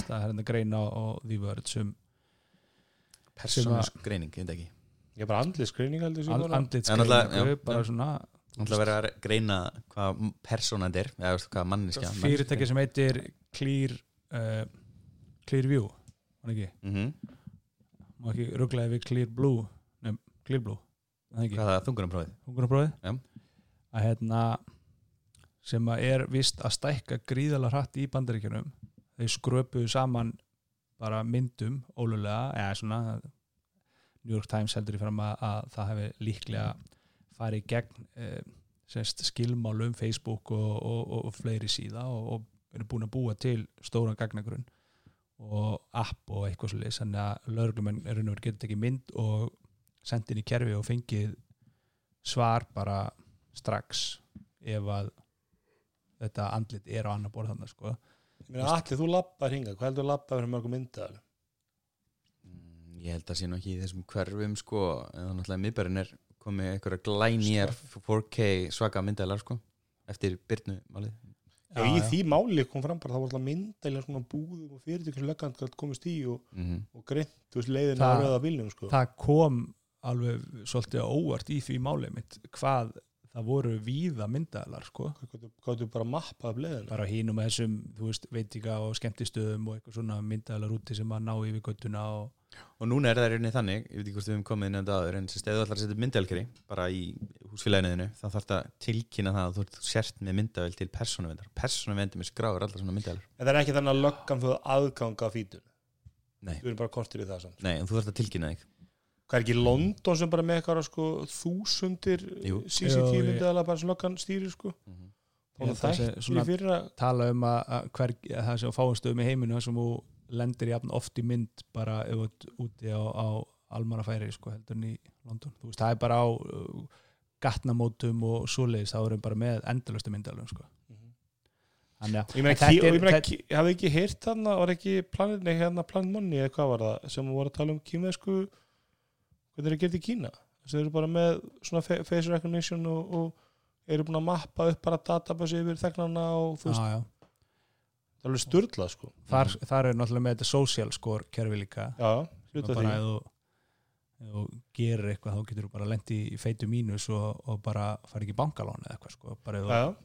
það er hérna greina á því vörð sem Persónusk greining, ég veit ekki. Ég er bara andlið skreining heldur sem and, bara- svona Það ætla að vera að greina hvað persónand er eða hvað manniska fyrirtæki sem heitir Clear uh, Clearview mm -hmm. má ekki rugglaði við Clear Blue nefn, Clear Blue Hvað það? Þungunarprófið? hungurnaprófið Já. að hérna sem að er vist að stækka gríðalega hratt í bandaríkjunum þeir skröpuðu saman bara myndum ólulega, eða svona New York Times heldur í fram að, að það hefði líklega farið gegn eh, semst, skilmálum Facebook og, og, og, fleiri síða og, eru búin að búa til stóran gagnagrunn og app og eitthvað svo leys þannig að lögreglumenn er verið getur tekið mynd og sendið inn í kerfi og fengið svar bara strax ef að þetta andlit er á annar borð þannig sko. Ég meina, allir þú lappar hinga, hvað heldur þú lappar fyrir mörgum myndaðar Mm, Ég held að sé nú ekki í þessum hverfum sko, en það náttúrulega miðbærin er komið einhverja glænýjar 4K svaka myndaðlar sko, eftir Byrnu málið. Já, í því máli kom fram bara það voru alltaf myndaðilega svona búðum og fyrirtökjum löggand gætt komist í og, Mm og greint, þú veist, leiðin á Það- rauða bílnum sko. það kom alveg svolítið óvart í því málið mitt hvað það voru víða myndaðalar sko. Gáttu bara mappa af leðina bara hínum með þessum, þú veist, veitinga og skemmtistöðum og eitthvað svona myndaðalar úti sem að ná yfir göttuna og og núna er það í rauninni þannig, ég veit ekki hvort við höfum komið inn á aður en sem steðu allar að setja myndavelkeri bara í húsfélaginu þá þarf það að tilkynna það að þú ert sért með myndavel til persónuvendar persónuvendi með skráður allar svona myndavelur en það er ekki þannig að löggan þú aðganga af fítun Nei. þú erum bara kortir í það samt. Nei, en þú þarf að tilkynna þig hvað er ekki London sem bara með eitthvað sko, þúsundir. CCTV myndaðala bara sem löggan stýrir sko. Ég held og að það svona- er fyrir að tala um að, að, hver, að það sé á fáastöðum í heiminu sem þú lendir jafn oft í mynd bara ert úti á, á almannafæri sko heldur en í London. Þú veist, það er bara á uh, gatnamótum og svoleiðis, þá erum bara með endalastu myndalum sko. Þannig að ég meina, ég hafði ekki heyrt þarna var ekki planin, nei, hérna Planet Money eða hvað var það sem voru að tala um kímeðsku hvernig er að gera þetta í Kína? Þess að þeir eru bara með svona face recognition og, og eru búin að mappa upp bara database yfir þegnana og þú veist, já, já. það er alveg styrla sko. Þar, þar er náttúrulega með þetta social score kerfi líka. Já, hluta því. ef þú gerir eitthvað þá getur þú bara lendi í feitu mínus og, og bara fara ekki í bankalán eða eitthvað sko. Bara eitthvað-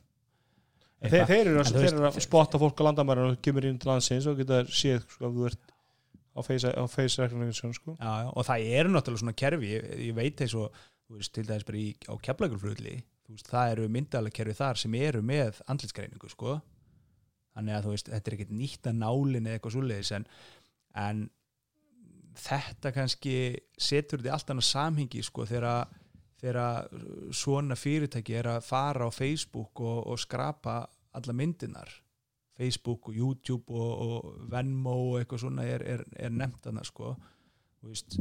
Þeir, þeir, eru, að spotta fólk á landamæra og kemur inn til landsins og geta séð sko, ef þú ert á recognition sko. og það eru náttúrulega svona kerfi ég, ég veit þú veist, til dæmis bara í, á keflaugurflugli það eru myndalega kerfi þar sem eru með andlitsgreiningu sko þannig að veist, þetta er ekkert nýtt að nálin eða eitthvað svoleiðis en, en þetta kannski setur þetta í allt annað samhengi sko þegar þegar svona fyrirtæki er að fara á Facebook og, og skrapa alla myndinar Facebook og YouTube og, og Venmo og eitthvað svona er, er, er nefnt þarna sko. Þú veist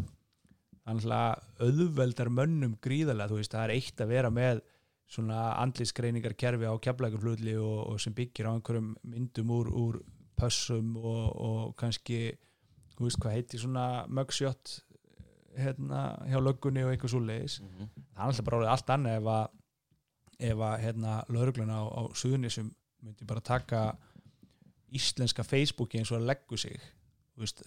þannig að auðveldar mönnum gríðarlega, þú veist, það er eitt að vera með svona andlitsgreiningar kerfi á keflækurflutli og, og sem byggir á einhverjum myndum úr, úr pössum og, og kannski þú veist hvað heiti svona mugshot hérna hjá löggunni og eitthvað svo leiðis það er alltaf bara orðið allt annað ef að ef að hérna laurugluna á, á suðunisum myndi bara taka íslenska Facebooki eins og að leggu sig. Þú veist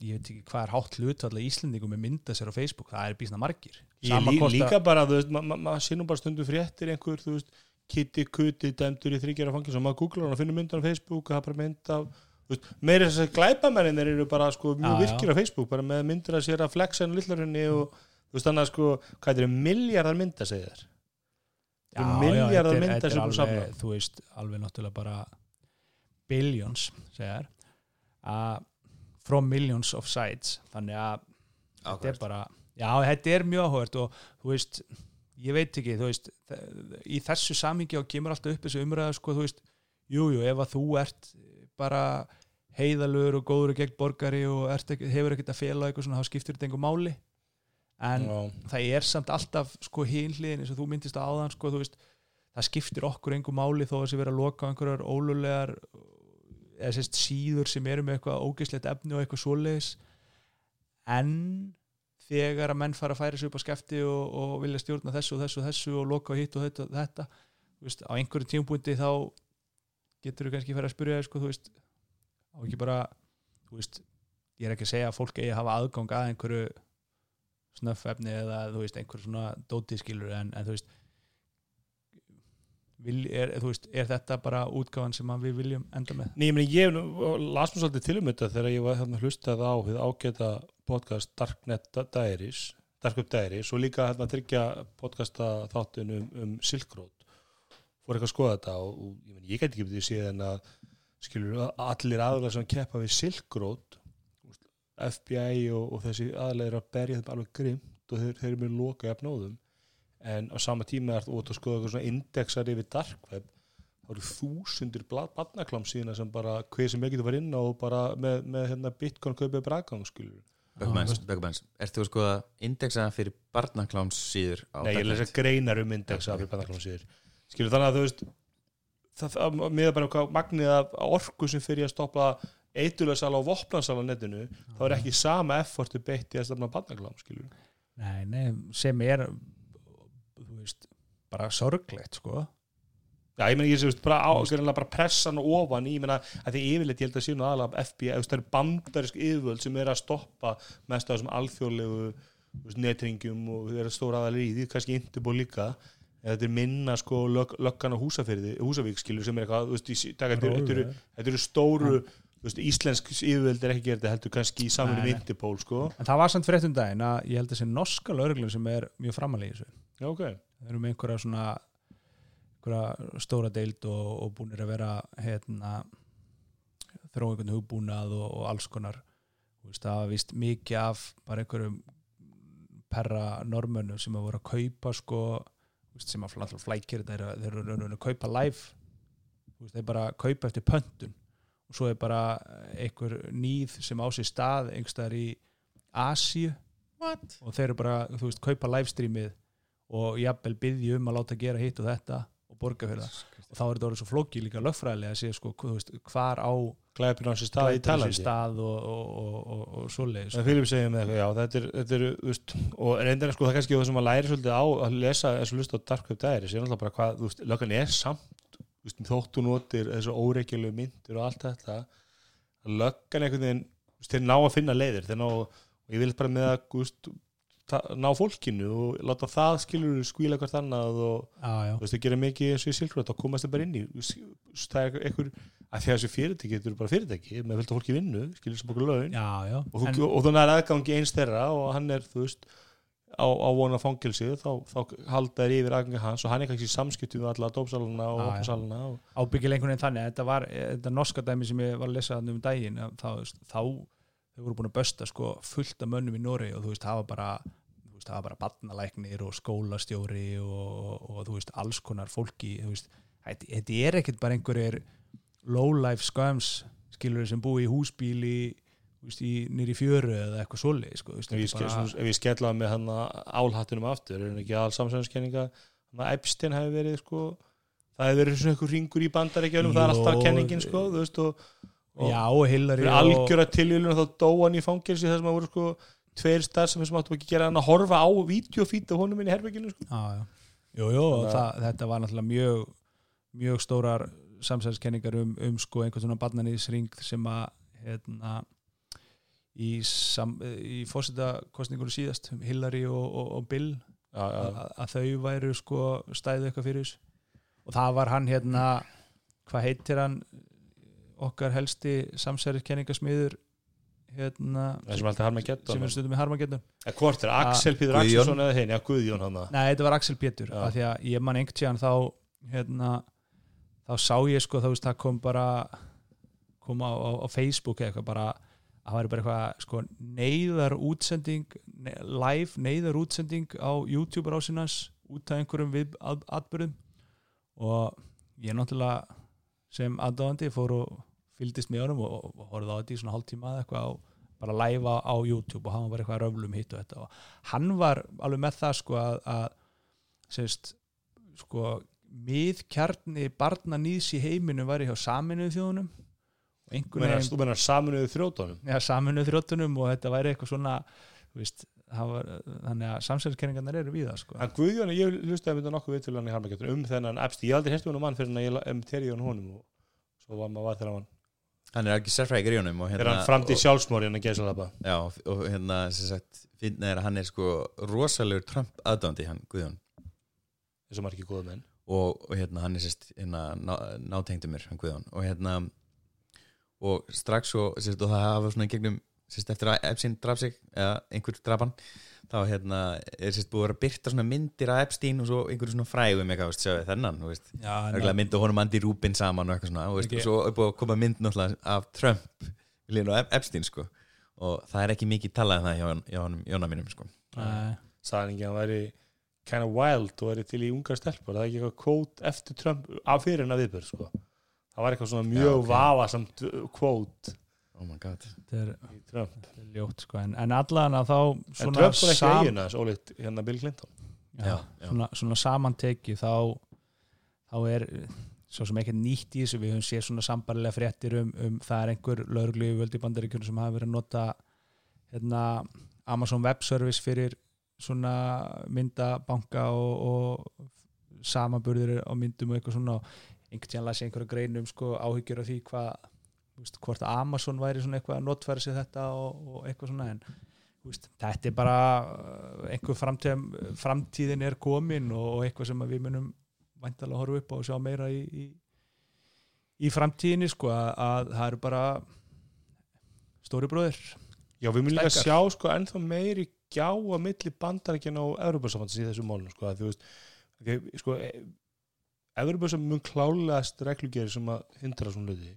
ég veit ekki hvað er hátt hlutvall Íslendingum með mynda sér á Facebook, það er bísna margir. Ég Sama lí, hvort að- líka bara, þú veist, maður ma, ma, nú bara stundum fréttir einhver, þú veist, Kitty Kuti dæmdur í þryggjara fangis og maður googlar og finnur myndan á Facebook og það er bara mynd af þú meira þess að glæpamennin eru bara sko mjög virkir á Facebook, bara með myndir að sér að flexa henni lillurinn og þú veist þannig að sko, hvað er miljardar mynda segir þér er- mynda er sem að alveg, þú veist, alveg náttúrulega bara billions segjar að from millions of sites. Þannig að þetta er bara já, þetta er mjög áhugert og þú veist, ég veit ekki þú veist, í þessu samingi og kemur alltaf upp þessu umræða, sko, þú veist jújú, jú, ef að þú ert bara heiðalur og góður og gegn borgari og ekki, hefur ekkert að fela eitthvað svona, þá skiptir þetta einhver máli. En Já. það er samt alltaf sko hinliðin eins og þú myndist á áðan sko, þú veist, það skiptir okkur einhver máli þó að þessi vera að loka einhverjar ólulegar eða sérst síður sem eru með eitthvað ógeislegt efni og eitthvað svoleiðis. En þegar að menn fara að færa sig upp á skefti og, og vilja stjórna þessu og þessu og þessu og loka á hitt og þetta, þetta veist, á einhverju tímpúndi þá getur þú kannski fara að spyrja sko, þú veist, á ekki bara þú veist, ég er ekki að segja að fólk eigi að hafa aðgang að einhverju snöffefni eða þú veist einhver svona dótiskilur en, en þú veist vil, er, veist, er þetta bara útgáfan sem við viljum enda með? Nei, ég meni, ég las mér svolítið til um þetta þegar ég var hérna hlustað á við ágæta podcast Darknet Diaries Darkup Diaries og líka hérna tryggja podcasta þáttin um, um Silk Road fór eitthvað að skoða þetta og, og ég, meni, ég get ekki betið séð en að skilur allir aðalega sem keppa við Silk Road FBI og, og þessi eru að berja þeim alveg grimt og þeir, þeir eru með loka jafnóðum en á sama tíma er þú út að skoða eitthvað svona indexar yfir dark web. Það eru þúsundir barnaklám síðan sem bara hver sem ekki þú var inn á og bara með, með hérna, bitcoin kaupið bragang skilur Böggumens, Böggumens, ert þú að skoða indexa fyrir barnakláms síður á Nei, ég lesa greinar um indexa fyrir barnaklám síður skilur þannig að þú veist það, miða bara hvað magnið af orku sem fyrir að stoppa eitulöðsala og vopnansala á netinu. Þá er ekki sama effortu beitt í að stopna barnaklám skilur Nei, nei, sem er bara sorglegt sko. Já, ég meina, ég sé, bara, á, greinlega bara pressan og ofan, ég meina, að því yfirleitt, ég held að nú aðalega FBI, það eru bandarisk yfirvöld sem er að stoppa mest af þessum alþjóðlegu netringjum og þeir eru stóra aðalega í því, kannski Interpol líka, þetta er minna sko lög, löggan á húsafyrði, húsavík skilur sem er eitthvað, þetta, eru- stóru, þú veist, íslensk yfirvöld er ekki gerð þetta heldur kannski í saminu Nei, nei. Interpol sko, en það var samt frétt um daginn að ég held að þessi norska lögreglun sem er mjög framalega í þessu. Já ok þeir eru með einhverja svona einhverja stóra deild og, og búinir að vera hérna þróa einhvern hugbúnað og, og alls konar. Það var vist mikið af bara einhverjum perra normönnum sem að voru að kaupa sko, sem að alltaf flækir þeir eru rauninu að kaupa live. Þeir bara kaupa eftir pöntun. Og svo er bara einhver nýð sem á sér stað einhverstaðar í What? og þeir eru bara, þú veist, kaupa livestreamið og jafnvel byggði um að láta gera hitt og þetta og borga fyrir það. Og þá er þetta orðið svo flóki líka lögfræðilega að sé sko, þú veist, hvar á glæpir hans í stað í Tælandi stað og, og, og, og, og svoleiðis já, þetta er, þetta er veist, og reyndar sko það er kannski það sem að læri svolítið á að lesa og lusta á Dark Web Diaries er náttúrulega bara hvað, þú veist, löggan er samt veist, þóttu notir þessu óreikjölu myndir og allt þetta löggan einhvern veginn, þeir ná að finna leiðir, þeir ná, og ég vil bara með að, þú veist, ta- ná fólkinu og láta það skilur skvíla hvert annað og já, þú veist, það gerir mikið eins og í Silfröð þá komast það bara inn í það er einhver, að því að þessu fyrirtæki þetta eru bara fyrirtæki, með fylgta fólki vinnu skilur sem okkur laun. Já, já. og, En, og þannig er aðgangi eins þeirra og hann er, þú veist á, á vona fangilsi, þá, þá halda þær yfir aðgangi hans og hann er kannski í samskiptum við alla dópsaluna og okkursaluna og, ábyggil einhvern veginn þannig þetta var þetta norska dæmi sem ég var að lesa um daginn þá, þá þau voru búin að bösta sko fullt af mönnum í Nóri og þú veist, það var bara það var bara barnalæknir og skólastjóri og, og, og þú veist, alls konar fólki þú veist, þetta, er ekkert bara einhverjir low-life sköms skilur sem búi í húsbíli nýri fjöru eða eitthvað svoleið sko, veist, ef ég, þetta ske, er bara... ef ég skellaði með hann álhattunum aftur, er hann ekki all samsæðanskenninga hann að Epstein hefði verið sko, það hefði verið svona einhver ringur í bandaríkjunum, það er alltaf kenningin sko, þú veist og, og já, og Hillary fyrir algjöra tilvílun þá dó hann í fangilsi sem að voru sko tveir starf sem áttu ekki að gera hann að horfa á videofít af honum inn í herbygginu sko. já, já. Jú, jú, og að- það, þetta var náttúrulega mjög mjög stórar samsæðiskenningar um, um sko einhvern svona barnanýðsring sem að hérna í, í fórsetakostningunum síðast Hillary og, og, og Bill já, já, að, að þau væru sko stæðu eitthvað fyrir þessu og það var hann hérna hvað heitir hann okkar helsti samsæðiskenningasmiður hérna það sem sem er stundum í Harmageddon hvort er Axel Pítur. Axelsson eða hann Nei, þetta var Axel Pétur Já. af því að ég man einhvern tíðan þá hérna, þá sá ég sko þá veist það kom bara kom á, á, á Facebook eða eitthvað bara að það væri bara eitthvað sko neyðar útsending ne live neyðar útsending á YouTube rásinans út af einhverjum við atbyrðum og ég náttúrulega sem aðdáðandi fór og fylgdist með honum og, og horfði á þetta í svona hálftíma eða eitthvað á bara live á, á YouTube og hann var bara eitthvað að röflum hitt og þetta. Og hann var alveg með það sko að, að sérst, sko miðkjarni barna nýðs í heiminu væri hjá saminuðu þjóðunum. Og Þú menar saminuðu þrjótonum ja, saminuðu þróttunum og þetta væri eitthvað svona veist, það var, þannig að samsæðiskenningarnar eru við það sko. En Guðjón, ég hlustaði mynda nokkuð við til hann í Harmagetur um þennan ég aldrei hérstu hann mann fyrir hann að ég um terið hann honum og svo var maður var þegar hann hann er ekki sérfræðingur í honum og þegar hann framdi og, sjálfsmóri hann að gesa það já, og hérna sem sagt finna er að hann er sko rosalegur Trump aðdándi hann Guðjón. Þessum margir góða menn. Og, og hérna hann er sérst hérna, ná, nátengdu mér hann Guðjón. Og hérna og strax og, sérst, og það hafa svona í gegnum sérst, eftir að Epstein draf sig eða einhver drapan þá hérna er sérst búið að vera að byrta svona myndir af Epstein og svo einhverju svona frægum eitthvað, veist, sjáðu þennan, þú veist. Já, Örgulega myndu honum Andy Rubin saman og eitthvað svona og, veist, Ekki- og svo er búið að koma mynd náttúrulega af Trump línu af Epstein sko. Og það er ekki mikið talað um það hjá, hjá honum Jóna mínum sko. Hann ekki að hann væri kind of wild og væri til í ungar stelpur það er ekki eitthvað kvót eftir Trump af fyrir hennar viðbjörn sko. það var eitthvað svona mjög Já, ok. Oh my god þetta er, þetta er ljótt sko. en, en allan að þá en svona, Trump var ekki sam- eigin aðeins ólíkt hérna Bill Clinton já, Já, já. Svona, svona samanteki þá, þá er svo sem ekkert nýtt í þessu við höfum séð svona sambarlega fréttir um, um það er einhver lögreglu í völdi bandaríkjunum sem hafa verið að nota hérna, Amazon Web Service fyrir svona myndabanka og, og samanburðir á myndum og eitthvað svona og einhvern tíðan las ég einhverja grein um sko, áhyggjur af því hvað veist, hvort Amazon væri svona eitthvað að notfæra sig þetta og, og eitthvað svona en veist, þetta er bara uh, einhver framtíð, framtíðin er komin og, eitthvað sem að við munum væntalega horfa upp á og sjá meira í, í, í framtíðinni sko að, að það eru bara stóri bróðir Já, við munum líka Stækkar. sjá sko ennþá meiri gjá að milli bandarækjana og Evropasambands í þessu málum sko, að þú veist okay, sko, Evropasambands mun klálegast reglugeri sem að hindra svona hluti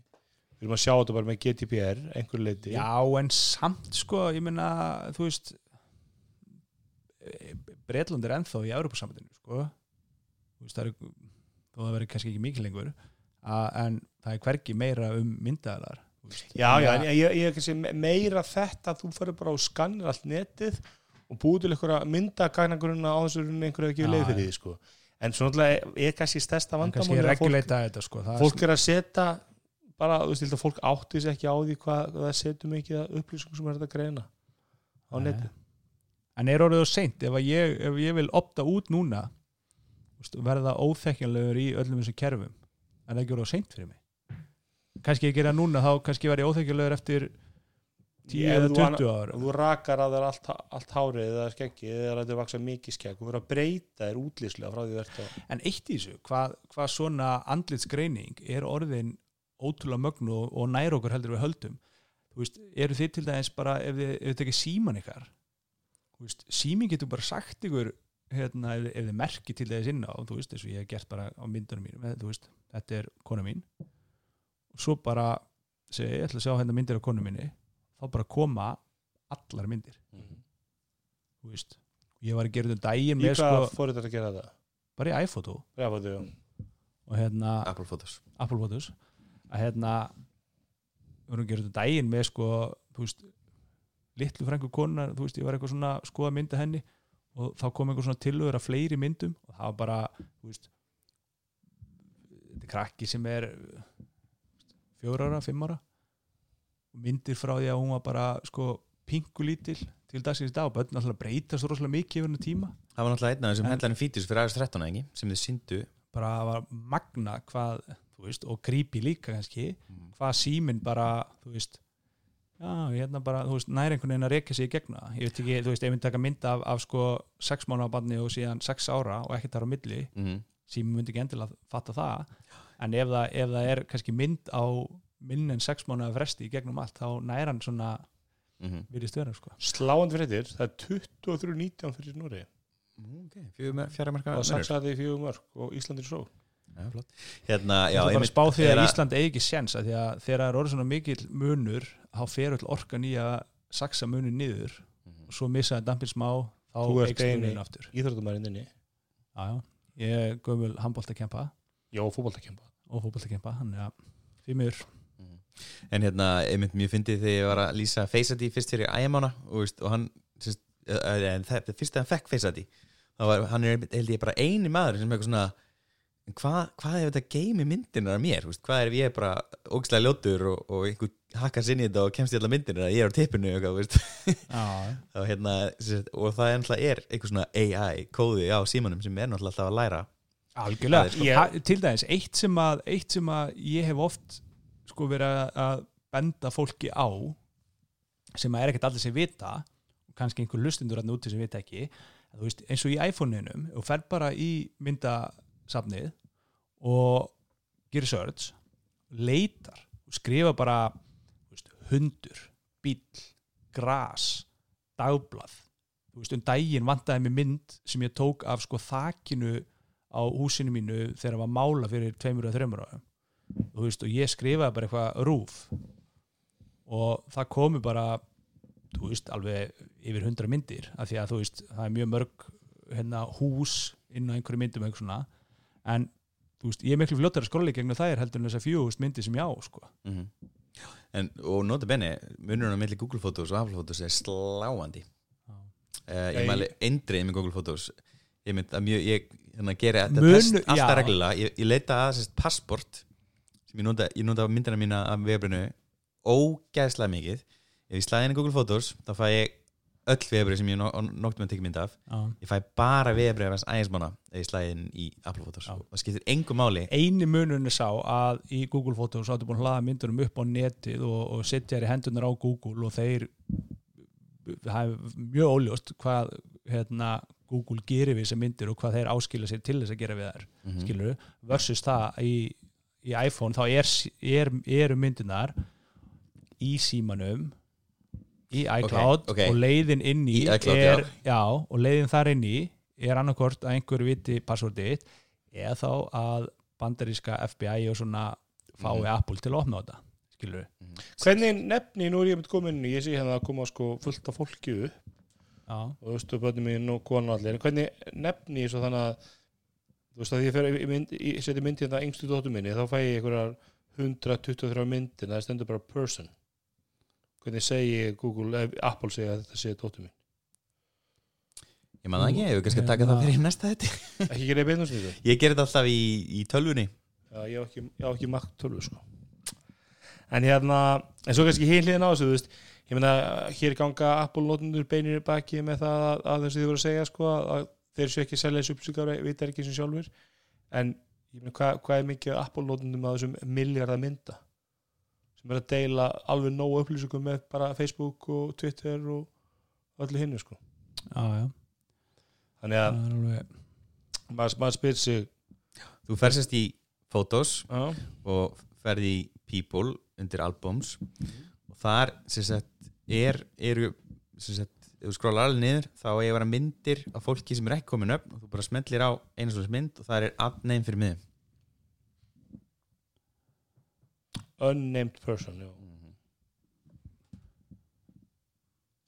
við erum að sjá þetta bara með GDPR einhver leiti Já, en samt sko, ég meina, þú veist Breitland er ennþá í Európa-sambandinu sko. Veist, það er þó það verður kannski ekki mikið lengur en það er hvergi meira um myndaðalar já, já en ég, ég, ég kannski meira þetta að þú fyrir bara og skannir allt netið og búið til einhverja myndagagnagurina á þessu einhverju ekki Já, leið fyrir því sko. En svo náttúrulega er kannski stærsta vandamál fólk, þetta sko fólk er að setja bara, þú veist, fólk átti sér ekki á því hvað það setur mikið af upplýsingum sem er þetta greina á Nei. netið. En er orðið á seint? Ef, ég, ef ég vil opta út núna verða óþekkjanlegur í öllum þessum kerfum en það orðið á seint fyrir mig? Kannski ég gera núna þá kannski verði ég óþekkjanlegur eftir 10 Ef eða þú 20 ára og þú rakar að það er allt, allt hárið eða skeggið eða þetta vaksa mikið skegg og verður að breyta þér útlýslega frá því verður En eitt í þessu, hvað, hvað svona andlitsgreining er orðin ótrúlega mögnu og, og nær okkur heldur við höldum. Þú veist, eru þið til dæmis bara ef þið, ef þið tekið síman ykkar þú veist, símin getur bara sagt ykkur hérna, ef, þið- ef þið merki til þess inn á þú veist, eins og ég hef gert bara á myndunum mínum þú veist, þetta er kona mín. Og svo bara segi, ég ætla að sjá hérna myndir af konu minni. Þá bara koma allar myndir. Þú veist, ég var að gera þetta daginn í með hvað sko, fór þetta að gera það bara í iPhoto. Fóttu, og hérna Apple Photos. Apple Photos að hérna við vorum að gera þetta daginn með sko þú veist, litlu frængu konar þú veist, ég var eitthvað svona að skoða mynda henni og þá kom einhver svona tilögur af fleiri myndum og það var bara, þú veist þetta er krakki sem er fjóra ára, fimm ára. Og myndir frá því að hún var bara sko pingulítil til dagsins dag og börn alltaf breytast rosalega mikið yfir henni tíma. Það var náttúrulega einn af þessum En- hendlarinn fítis fyrir aðeins 13 ekki, sem þið syndu bara var magna hvað, veist, og creepy líka kannski hvað síminn bara þú veist já, hérna bara, þú veist, næri einhvern veginn að reyka sig í gegna ég veit ekki, þú veist, ef við taka mynd af, af sko sex mánu á barni og síðan sex ára og ekkert þar á milli, mm. síminn myndi ekki endilega fatta það, en ef það, ef það er kannski mynd á minn en sex mánu að fresti í gegnum allt, þá næri hann svona Mm virðist vera, sko Sláandi fréttir, það er 23-19 fyrir Núri okay. Fjara marka og Saksaði mörg og Íslandir svo. Hérna, ég já, að einmitt spá því að Ísland eigi ekki séns að því að þegar það er orðið svona mikil munur þá fer öll orkan í að saksa munur niður Mhm. og svo missa það dampin smá þá eikst munin aftur. Íþróttumærin inni já, já. ég er gömul handbóltakempa Já, fútboltakempa og fótboltakempa hann er því miður. En hérna, einmitt mjög fyndið þegar ég var að lýsa ID fyrst fyrir æjamána og, veist, og hann, sérst, en það, fyrst þegar hann fekk ID þá var, hann er, held ég, bara eini maður sem er eitthvað svona en hvað, er þetta í myndinar af mér, veist, hvað er ég bara ógislega ljótur og, og einhver hakkar sinni þetta og kemst í alla myndinar að ég er á tippinu [laughs] þá, hérna, og það er er eitthvað svona AI kóði á símanum sem er náttúrulega alltaf að læra. Algjörlega. Sko, Ég- til dæmis, eitt sem, að, eitt sem að ég hef oft sko verið að- að benda fólki á sem að er ekkert allir sem vita og kannski einhver lustundur að úti sem vita ekki að veist, eins og í iPhone-inum og fer bara í myndasafnið og gerir search leitar og skrifa bara veist, hundur, bíll gras, dagblað. Þú veist, um daginn vantaði mér mynd sem ég tók af sko þakinu á húsinu mínu þegar það var mála fyrir tveimur eða þreimur árum. Þú veist, og ég skrifaði bara eitthvað rúf. Og það komi bara þú veist, alveg yfir hundra myndir af því að þú veist, það er mjög mörg hérna, hús inn á einhverju myndum og eitthvað svona, en veist, ég er miklu fljóttar að skróla í gegnum þær heldur en þessar fjögust myndir sem ég á, sko. Mm en, og nota benni munurinn á milli Google Photos og Apple Photos er sláandi. Uh, ég mæli eindrið með Google Photos. Ég mynd að mjög ég hérna, gera þetta alltaf reglulega. Ég, ég leita að sérst passport sem ég nota, ég nota myndina mína af vebrinu ógæðslega mikið. Ef ég slæði inn í Google Photos þá fæ ég öll vebrið sem ég no, noktum að tekja mynd af Já. ég fæ bara vebrið af hans ægismanna ef ég slæði inn í Apple Photos Já. og það skiptir engu máli eini munurinn er sá að í Google Photos áttu búin að hlaða myndunum upp á netið og, og setja þær í hendunar á Google og þeir það er mjög óljóst hvað hérna, Google gerir við þessar myndir og hvað þeir áskilja sér til þess að gera við þær Mhm. skilur versus það í, í iPhone þá er, er, eru myndirnar í símanum í iCloud ok. og leiðin inn í, Í iCloud, er, já. og leiðin þar inn í er annarkort að einhver viti passvordið eða þá að bandaríska FBI og svona fái Mhm. Apple til að opna þetta skilur Hvernig nefni, nú er ég með komin ég sé hérna að koma sko fullt af fólki upp já, og þú veist, bönnum mín og konu allir, hvernig nefni ég svo þannig að þú veist að ég fer í mynd, í, seti myndi þetta yngstu dóttur minni, þá fæ ég einhverjar 123 myndir, það stendur bara person hvernig segi Google, eh, Apple segja að þetta sé dóttur mín? Ég man það ekki, ég vil kannski taka það fyrir næsta þetta ekki beinum snýðu Ég ger þetta alltaf í, í tölvunni. Já, ég á ekki, ekki makt tölvu sko. En hérna en svo kannski hér hliðin á þessu, þú veist ég meina, hér ganga Apple notendur beinir baki með það að, að þessu þið voru að segja sko, að þeir séu ekki að selja þessu upplýsingar vita ekki sem sjálfur en ég meina, hvað, hvað er mikið af Apple notendum að þessum miljardar mynda sem er að deila alveg nógu upplýsingum með bara Facebook og Twitter og öllu hinnu sko. já, já. Þannig að það er alveg maður, maður spyr sig Þú fer sérst í Photos já, og ferði í People undir albums. Og þar sem sagt er, eru sem sagt, ef þú skrólar alveg niður þá er að vera myndir af fólki sem er ekki komin upp og þú bara smellir á einu svona mynd og það er adname fyrir miðum unnamed person já.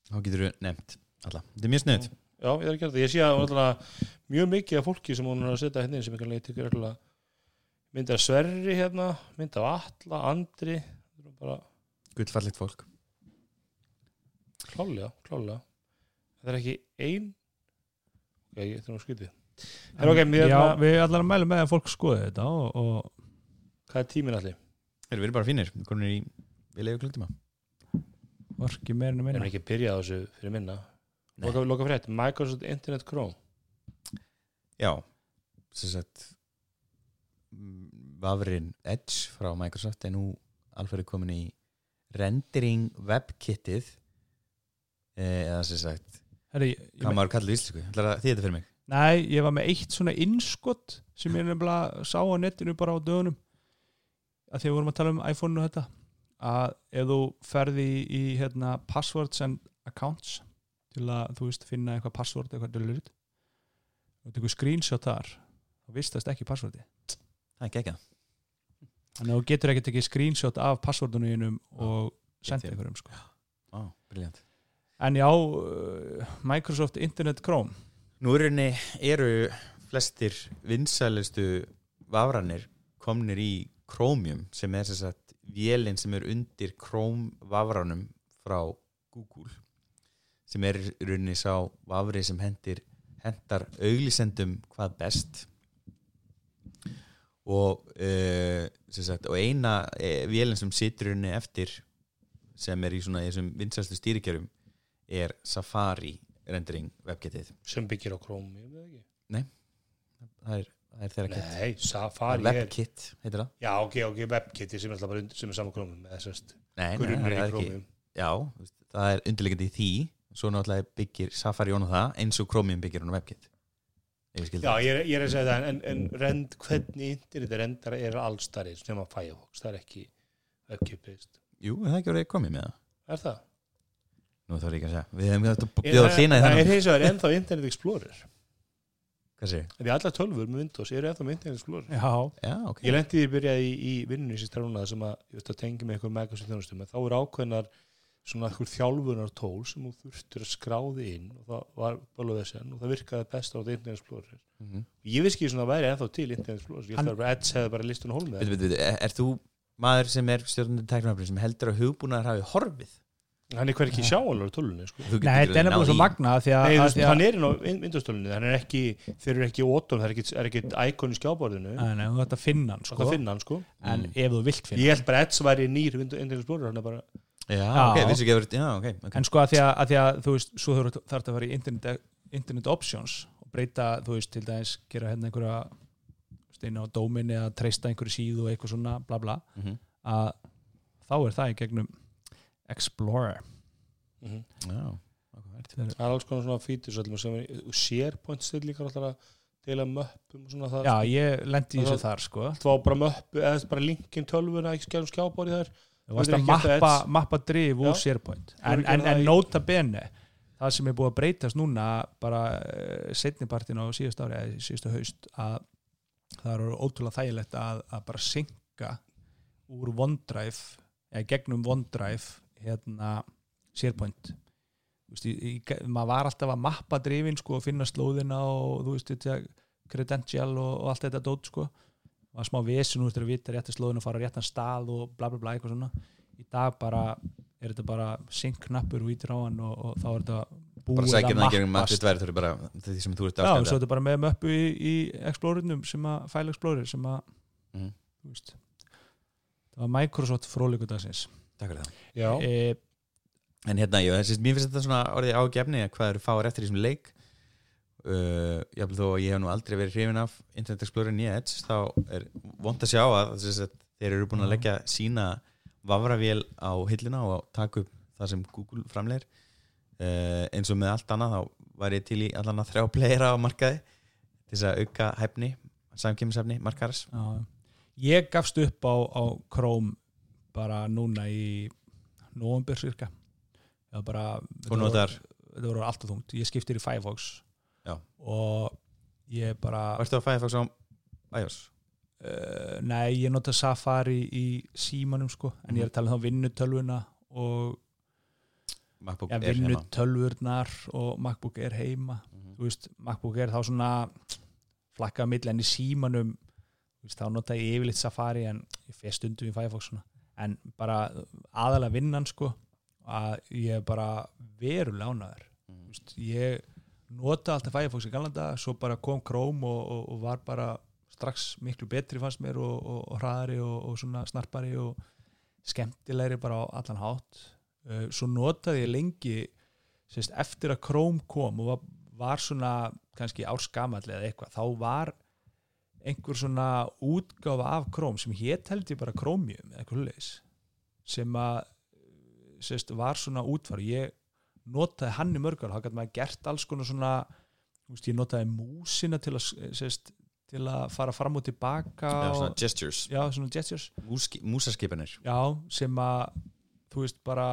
þá getur þú nefnt alla, þetta er mjög snuð Já, ég er að gera það. Ég sé að náttúrulega mjög mikið af fólki sem hún er að setja hérna sem leiti ykkur alltaf mynda Sverri hérna, mynda Atla, Andri bara gullfallegt fólk klálega, klálega það er ekki ein ok, ég þetta ok, mér- já, ma- við allar að mæla með að fólk skoði þetta og, og hvað er tíminn allir? Þeir eru bara fínir, við komum í við leiðu klukkutíma. Orki meirinu Erum minna. Ekki byrjað á þessu fyrir minna. Loka, loka frétt, Microsoft Internet Chrome. Já, sem sagt mm, vafrin Edge frá Microsoft er nú alveg komin í rendering webkittið. Eh, eða sem sagt Herri, ég, hvað maður kallar í að þið þetta fyrir mig? Nei, ég var með eitt svona innskott sem ég nefnilega sá á netinu bara á dögunum að því að við vorum að tala um iPhone og þetta að ef þú ferði í, í hérna, passwords and accounts til að þú veist finna eitthvað password eitthvað dölurinn og tekur screenshot þar þá vistast ekki passwordi Það er ekki ekki þannig að þú getur ekki tekið screenshot af passwordunum og senda Getið. einhverjum sko. Briljant en já, uh, Microsoft Internet Chrome. Nú er eru flestir vinsælustu vafranir komnir í Chromium sem er sem sagt vélinn sem er undir Chrome vafranum frá Google sem er í rauninni sá vafri sem hendir hendar auglýsendum hvað best og uh, sem sagt, og eina uh, vélinn sem situr í rauninni eftir sem er í svona þessum vinsælustu stýrikjörum er Safari rendering webgetið sem byggir á Chrome ég veit ekki. það er, það er þeirra kit Nei, Safari er webkit heitir það Já, ok, ok, WebKit sem er alltaf bara undir, sem er saman Chrome með þessast nei, nei, það er ekki já, það er undirleikandi í því svo náttúrulega byggir Safari on það eins og Chromium byggir on webkit ef ég Já, ég er, ég er að segja það, en, en rend, hvernig internet rendar er allstarri sem að Firefox, það er ekki WebKit-based. jú, er það ekki orðið komið með það Er það? nú þá er ég ekki að segja við hefum þetta Er bjóða það- hlýna í Það er þennan hins vegar ennþá Internet Explorer. Því allar tölfur með Windows eru ennþá með Internet Explorer. Já, já, ok Ég lendi því að byrja í, í vinnunni sem stránuna sem að, að tengi með eitthvað Microsoft þjónustum, en þá eru ákveðnar svona eitthvað þjálfunar tól sem þú þurftur að skráði inn og það var bara þessan og það virkaði best á þetta Internet Explorer. Mhm. Ég veist ekki svona að væri ennþá til Internet Explorer, ég Hann- ætla að Edge hefði bara listun og hólmið. Er, er þú maður sem er stjórnandi tæknumafri sem heldur að hugbúnaðar hafi horfið Hann er hver ekki sjáanlega tölunni, sko. Þú nei, þetta er nefnilega svo magna því að, Nei, þú að, því að hann er inn á hann er ekki, þeir eru ekki það er ekki, er ekki íkon í skjáborðinu, Nei, nei, þú ætti að finna hann sko. sko. það finna hann, sko. en Mm. ef þú vilt finna Ég held bara að Edge væri nýr hann er bara, já, Já. ok, vissi ekki að verið já, ok, ok en sko að því að, að, því að þú veist, svo þarf þetta að fara í internet, internet options og breyta, þú veist, til dæmis gera hérna einhverja steina á dómin eða treysta einhverju síðu og eitthvað svona bla bla, Mhm. að þá er það í gegnum Explorer. Mm já frábært fyrir- það er alls konar svona fítur sem er SharePoint stillingar alltaf að deila möppum og svona það Já, sko. ég lendi í þessu þar sko. Það var bara möppu eða bara linkin tölvuna ekki skjálum skjábóri þar Það varst Þú að getur ekki mappa, mappa drif úr Já. SharePoint. En, en, en nota bene það sem er búið að breytast núna bara uh, setnipartin á síðust ári eða síðustu haust að það eru ótrúlega þægilegt að, að bara synka úr OneDrive eða gegnum OneDrive hérna SharePoint. Veist, í, í, maður var alltaf að mappa drifin sko og finna slóðina og þú veist þetta credential og, og allt þetta dót sko. Var smá vesin úr til að vita rétti slóðinu og fara réttan stað og bla bla bla eitthvað svona. Í dag bara er þetta bara sync-knappur og ítir á hann og, og þá er þetta búið gegnum mappast. þau eru bara því sem þú ert Já, og svo afskæmda er þetta bara með möppu í, í Explorernum sem að, File Explorer sem að, veist. Það var Microsoft fróðleikur dagsins Takk fyrir það. E, En hérna, ég, finnst þetta svona orðið ágefni að hvað eru fáir eftir í þessum leik. Uh, Jafnvel þó að ég hef nú aldrei verið hrifin af Internet Explorer nýja Edge þá er vond að sjá að, að þeir eru búin að leggja sína vafravél á hilluna og taka upp það sem Google framleir uh, eins og með allt annað þá var ég til í allan að þrjá playera á markaði til þess að auka hæfni samkjömmisefni markaðars ég gafst upp á, á Chrome bara núna í november cirka það bara og þetta var- notar, þetta voru alltaf þungt, ég skiptir í Firefox Já. og ég bara varstu að Firefox á iOS? uh, nei, ég nota Safari í símanum sko, en ég er að tala um þá vinnutölvuna og MacBook ja, vinnutölvurnar og MacBook er heima Mhm. þú veist, MacBook er þá svona flakkað mill en í símanum veist, þá nota ég yfirleitt Safari en ég fer stundum í Firefox svona. En bara aðalega vinnan sko að ég er bara verulega ánæður Mhm. veist, ég nota alltaf Firefox í galanda svo bara kom Chrome og, og, og var bara strax miklu betri fannst mér og, og, hraðari og, og svona snarpari og skemmtilegri bara á allan hátt uh, svo notaði ég lengi sérst, eftir að Chrome kom og var, var svona kannski árskamall eða eitthvað, þá var einhver svona útgáfa af Chrome sem hétt held ég bara Chromium eða eitthvað leis sem að sérst, var svona útfar. Ég notaði hann í mörgar þá gæti maður gert alls konar svona veist, ég notaði músina til að sérst, til að fara fram og tilbaka Já, svona gestures, já, svona gestures. Músaskipanir. Já, sem að þú veist bara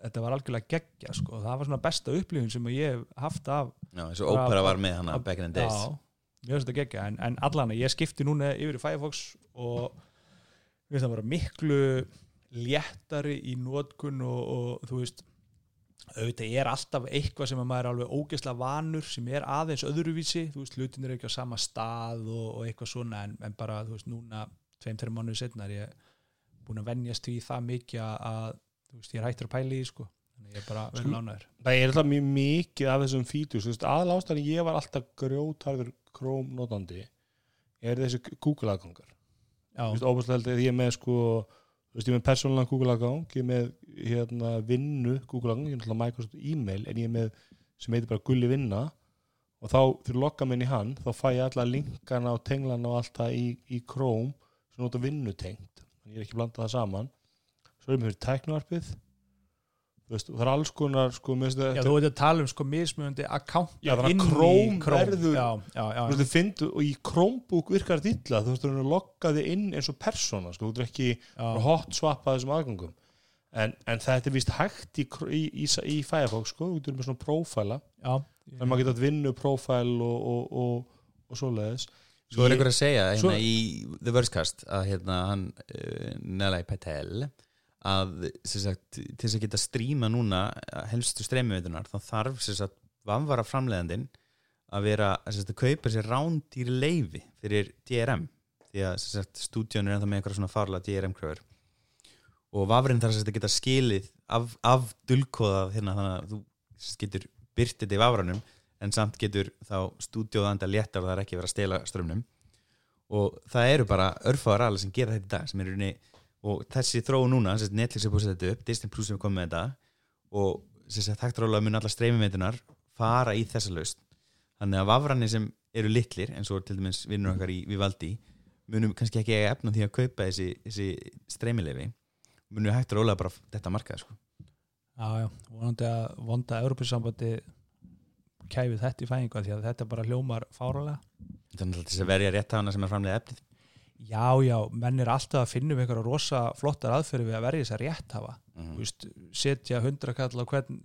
þetta var algjörlega geggja sko. það var svona besta upplifun sem ég hef haft af Já, eins og Opera var með hana back in the days. Já, mér finnst þetta geggja en, en allan ég skipti núna yfir í Firefox og mér finnst það bara miklu léttari í nótkun og, og þú veist auðvitað er alltaf eitthvað sem að maður er alveg ógeðslega vanur sem er aðeins öðruvísi þú veist, hlutin er ekki á sama stað og, og eitthvað svona en, en bara, þú veist, núna tveim-tveim mánuði setna er ég búin að venjast því það mikið að- að þú veist, ég er hættur að pæla í sko. Þannig ég er bara vel lánaður það er alltaf mjög mikið af þessum fítur aðal ástæðan ég var alltaf grjótarður Chrome notandi er þessi Google aðgangar óbúslega held að ég er með sko þú veist, ég er með persónulega Google aðgang ég er með hérna vinnu Google aðgang, ég er náttúrulega Microsoft e-mail en ég er með sem heitir bara gulli vinna. Og þá fyrir lokka minn í hann þá fæ ég alla linkana og tenglana og allt það í, í Chrome sem nota vinnutengt. Þannig ég er ekki að blanda það saman. Svo erum við fyrir tæknuarpið veist, það er alls konar sko, finnst Já, þú veit að tala um sko mismunandi account Já, þannig að Chrome verður- já, já, já, Þú fyndu, og í Chromebook virkar þetta illa, þú veist, að lokka þig inn eins og persóna, sko, þú veist ekki hot swappa þessum aðgangum en, en þetta er vist hægt í, í, í, í Firefox, sko, þú erum með svona prófæla, já, þannig að maður geta að vinna prófæl og, og, og, og svoleiðis. Svo er einhver að segja hérna Svo- í The Verscast að hérna hann uh, Nelai Patel að sagt, til þess að geta stríma núna eh, helstu streymiveitunar þá þarf sagt vanvara framleiðandinn að vera sagt, að kaupa sér rándýri leifi fyrir DRM því að stúdíun er ennþá með eitthvað svona farla DRM kröfur og vafrinn þarf að geta skilið af, af dulkóðað hérna þannig að þú getur byrtið þetta í vafranum en samt getur þá stúdíóðanda léttar og það er ekki verið að stela strömmnum og það eru bara örfáðar alveg sem gera þetta í dag sem er unni og þessi þróu núna, Netflix er búið að setja þetta upp Disney Plus er komið með þetta og sem sagt hægt rálega mun alla streymimeitunar fara í þessa laust þannig að vafranir sem eru litlir eins og til dæmis vinnur okkar í Vivaldi munum kannski ekki eiga efna því að kaupa þessi, þessi streymilefi munum hægt rálega bara þetta markað sko. Já, já, vonandi að vonda Európusambandi kæfið þetta í fæðingu af því að þetta bara hljómar fáralega Þetta þess að verja rétt hana sem er framlega efnið Já, já, menn er alltaf að finna um einhverja rosa flottar aðferði við að verja þess að rétt hafa mm. Veist, setja hundrakall á hvern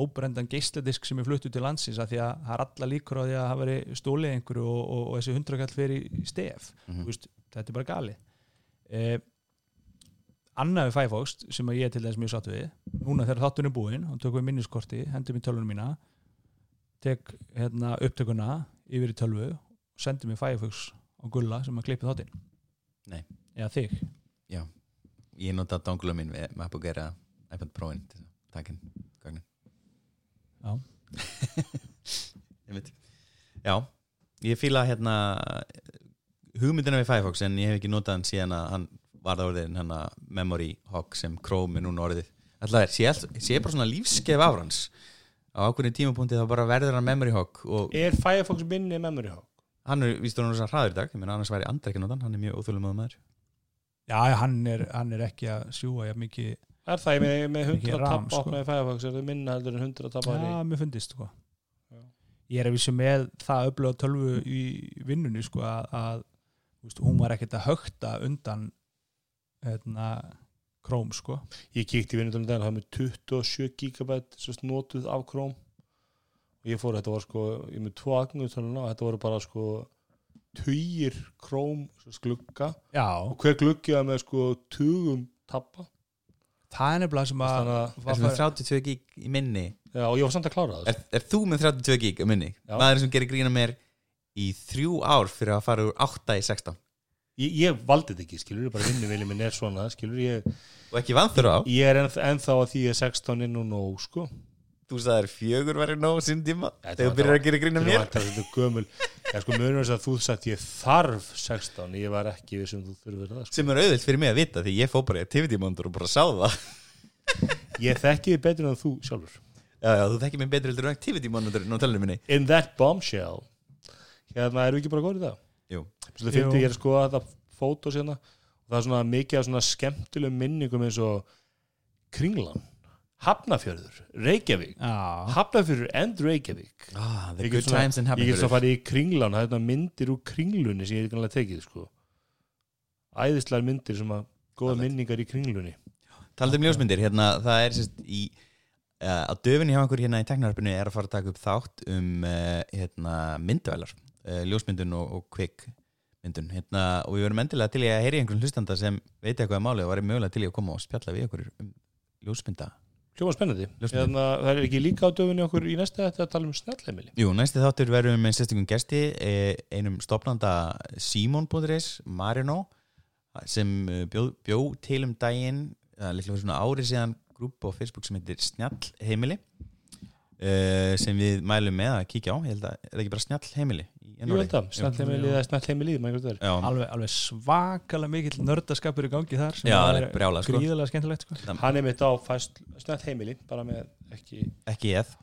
óbrendan geisladisk sem er fluttu til landsins að því að það er alla líkur á því að það veri stólið einhverju og, og, og þessi hundrakall fyrir stef Mhm. Þú veist, þetta er bara gali eh, Annað við Firefox sem að ég til þess mjög satt við núna þegar þátturinn er búinn og tökum við minniskorti hendur mér tölvunum mína tek hérna, upptökuna yfir í tölvu og sendur mér Firefox á gulla sem að klippi þáttinn? Nei. eða þig? Ég nota dongula mín við MacBook Air eða iPad Pro-in til að taka inn gögnin. Já. [laughs] Ég veit Já, ég fíla hérna hugmyndina við Firefox en ég hef ekki notað hann síðan að hann var það orðin hann memory hog sem Chrome er núna orðið. Alltaf er, sé, sé bara svona lífskeið af hans. Á ákveðin tímapunkti þá bara verður hann memory hog og Er Firefox minni memory hog? Hann er víst hann rosa hraður í dag, ég meina annars væri andra ekki notan, hann er mjög óþjóðlega maður Já, hann er, hann er ekki að sjúa jafn mikið Er það ég með, með Mikið 100 RAM, tab sko. opnaði Firefox er það minna heldur en 100 tab Já, mér fundist sko. Já. Ég er að vísu með það öflöða tölvu í vinnunni sko, að, að þú veist, hún var ekkert að högta undan hérna, Chrome sko. Ég kíkti í vinnundunum daginn, það var með 27 gigabæt svo notuð af Chrome og ég fór, þetta var sko ég er með tvo og þetta voru bara sko tugir Chrome svo glugga. Já, og hver gluggi var með sko tugum tabba? Það er nefnilega sem að að, Er með fara- 32 gig í minni? Já, og ég var samt að klára það er, er þú með 32 gig í minni? Já. Maður sem gerir grína mér í þrjú ár fyrir að fara úr 8 í 16 ég, ég valdi þetta ekki, skilur, bara vinnuvili minn er svona, skilur, ég, og ekki vanþur á. ég er enn, ennþá að því ég er 16 inn og nóg, sko þú sagðir fjögur verið nóg sín tíma. Þetta þegar þú byrjar að gera grína Þetta mér. var þetta þetta gömul. Ég sko munur þess að þú sagt ég þarf 16, ég var ekki við sem þú þurfir það sko. sem er auðvilt fyrir mig að vita því ég fó bara í activity monitor og bara sá það. [laughs] Ég þekki þið betur en þú sjálfur. Já, já, þú þekkir mig betur en activity monitor á tölunum minni. In that bombshell. Hérna erum við ekki bara góður í það Jú. Svo það fyndi ég er að þetta það er svona Hafnafjörður, Reykjavík. Já, Hafnafjörður and Reykjavík. Ah, the good times in ég get svo Hafnarfjörður. farið í Kringlan það er myndir úr Kringlunni sem ég hef kannlega tekið sko. æðislegar myndir sem að góða Fallegt. minningar í Kringlunni. Talað um ljósmyndir, hérna, það er sérst í uh, á döfinni hjá einhver hérna í teknaröfinu er að fara að taka upp þátt um uh, hérna, myndvælar uh, ljósmyndun og, og kvik myndun hérna, og við verum endilega til að heyri einhvern hlustanda sem veit eitthvað við hljóma spennandi. Hérna, það er ekki líka á döfunni okkur í næsta þetta að tala um snjallheimili? Jú, næsti þáttur verðum með sérstökum gesti eh, einum stopnanda Simon.is, Marino sem eh, bjó, bjó til um daginn líklega fyrir svona ári síðan grúp á Facebook sem heitir Snjall heimili uh, sem við mælum með að kíkja á. Ég held að, er það ekki bara Snjall snjallheimili eða einhvern. Já, alveg, alveg svakalega mikill nördaskapur í gangi þar sem Já, er er brjálað, sko. skemmtilegt sko. hann er mitt á fæst snjallheimili bara með ekki ekki ég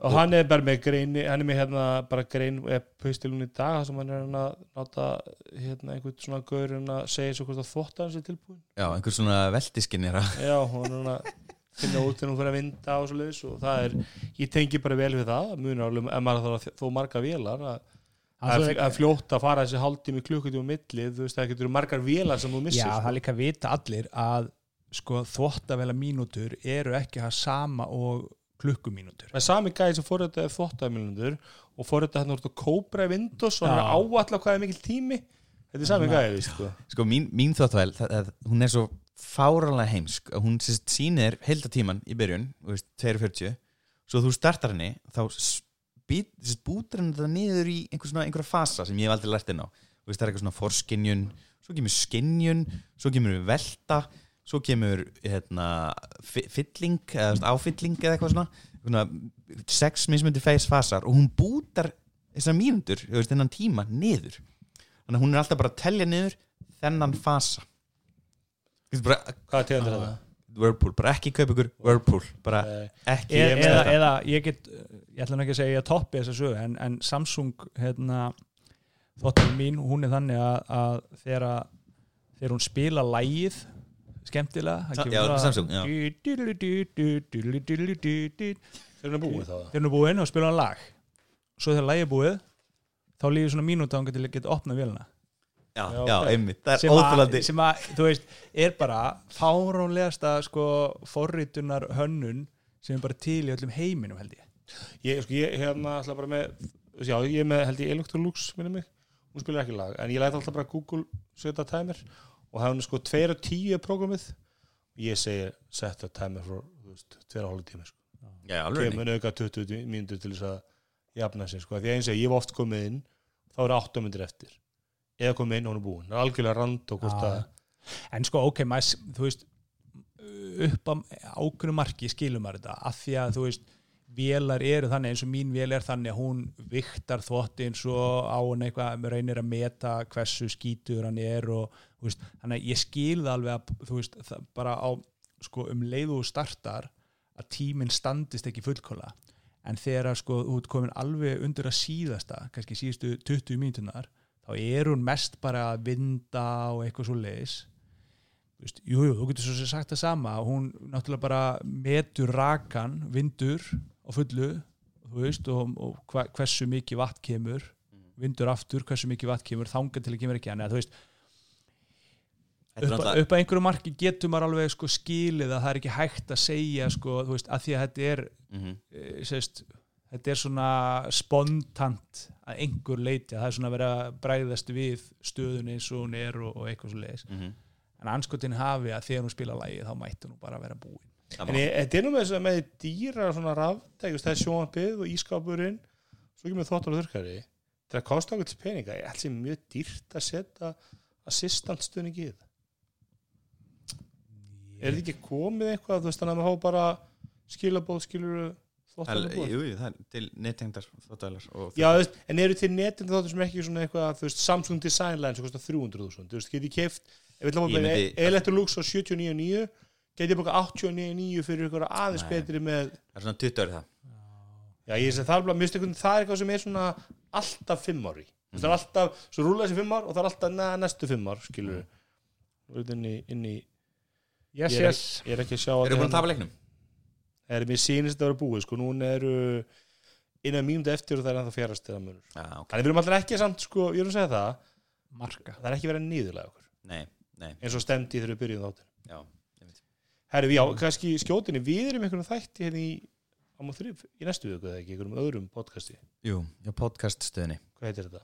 og hann er bara með grein hann er með hérna bara grein pistilun í dag sem hann er hann að náta hérna einhvern svona gaur að segja svo hvort að þvótt hans er tilbúin Já, einhver svona veldiskinn er að já, hún er hann að finna út þegar hún fyrir að vinda og svo leiðis og það er, ég tengi bara vel við það munar alveg, ef maður þó marga vélar að, að, að fljóta að fara þessi hálftími klukkutími á milli, þú veist það getur margar vélar sem þú missir Já, sko. það er líka að vita allir að sko, þvóttavela mínútur eru ekki að sama og klukkumínútur. Það er sami gæði sem fór þetta þvóttaðmilundur og fór þetta hann úr Cobra í Windows og hann er áallega hvað er mikil tími. Þetta er sami gæði, sko. Sko, mín, mín það, það, hún er svo fáralega heimsk. Að hún sýnir heildatíman í byrjun, þú veist, 2.40 svo þú startar henni þá spýt, sérst, bútur henni þetta niður í einhver svona, einhverja fasa sem ég hef aldrei lært inn á. Þú veist, það er eitthvað svona forskinjun svo kemur skinjun, svo kemur velta svo kemur hérna, fylling, eða áfylling eða eitthvað svona, svona sex mismundi face fasar og hún bútar þessar veist, þennan tíma niður. Þannig að hún er alltaf bara að telja niður þennan fasa. Bara, Hvað tegundir þetta? Whirlpool, bara ekki kaupa ykkur Whirlpool, bara Eh, ekki e er eða, þetta. eða ég get ég ætla nú ekki að segja að ég toppi þessa sögu en, en Samsung hérna, þóttur mín, hún er þannig að, að þegar, að- þegar hún spila lægið skemmtilega Sa- kemur já, Samsung, já. Þeir eru búið þá hann er búinn og spila hann lag Svo þegar lagi er búið þá líður svona mínúta hann til að geta opnað vélina já, Já, einmitt, það er óþúlandi sem að, þú veist, er bara fárónlegasta sko forritunar hönnun sem er bara til í öllum heiminum held ég. Ég, sko, ég hérna alltaf bara með Já, ég er með held ég Electrolux minni mig. Hún spilar ekki lag En ég læt alltaf bara Google setja timer Og er sko 2 og 10 er prógramið. Ég segi setja timer for 2 og hálf tíma sko. Kemur auka 20 mínútur til þess að jafna sig sko. Því að eins og ég hef oft komið inn Þá eru 8 myndir eftir Eða komið inn og hún er búin. Það er algjörlega rand og hvort að en sko ok, maður, þú veist upp á ákveðnu marki skilum maður þetta, af því að þú veist vélar eru þannig eins og mín vél er þannig að hún viktar þvott eins og á hann eitthvað, reynir að meta hversu skítur hann er og veist, þannig að ég skil það alveg að þú veist, bara á sko um leiðu og startar að tíminn standist ekki fullkóla en þegar sko þú ert komin alveg undir að síðasta, kannski síðustu 20 mínutunar, þá er hún mest bara að vinda og eitthvað svo leiðis veist, jú, þú getur svo sem sagt það sama. Hún náttúrulega bara metur rakan, vindur á fullu veist, og, og hva, hversu mikið vatn kemur vindur aftur, hversu mikið vatn kemur þangað til að kemur ekki eða þú veist er upp, náttúrulega- upp að einhverju marki getur maður alveg sko skilið að það er ekki hægt að segja sko, þú veist, að því að þetta er Mhm. e, sést, þetta er svona spontant að einhver leiti að það er svona að vera að bræðast við stöðunni eins og hún er og, og eitthvað svo leiðis Mhm. en anskotin hafi að þegar hún spila lægi þá mætti hún bara vera búin. En þetta er nú með þess að með dýra svona ráftæk, það er sjónvampið og ískapurinn svo ekki með þvottar og þurrkari. Það kosti okkur til peninga, ég held sem mjög dýrt að setja assistantstöðning í það. Er þetta ekki komið eitthvað, þú veist þannig að maður hafa bara skilabóð, skilur þvottar Það er- til og Já, þú veist, en eru til netin þáttur sem ekki svona eitthvað, þú veist, Samsung Design Line sem kostar 300.000, þú veist, get ég keift ef við ætlum að Ég byrja myndi- Electrolux á 79.9 get ég bóka 89.9 fyrir ykkur aðeins betri með það er svona 20 árið það Já, ég sé það er mjög stökkun, það er eitthvað sem er svona alltaf fimm ári. Það er alltaf, svo rúla þessi fimm ár og það er alltaf neða næstu fimm ár, skilur við. Inn í, inn í, yes, ég er, yes. ég er ekki að sjá Eru búin að tapa leiknum? Er mér sýnist þetta að vera búið, sko, núna eru innan mínúti eftir og það er ennþá fjarast þeirra munur. Já, ok Þannig við erum alltaf ekki samt, sko, ég er að segja það, marka það er ekki verið nýðulega okkur, Nei, nei, eins og stemdi þegar við byrjuðum þáttur. já Herri, já, kannski skjótinni, við erum einhvern þætti hérna í, á múið þrjum, í næstu viku eða ekki, einhverjum öðrum podcasti. Jú, já, podcast stöðinni Hvað heitir þetta?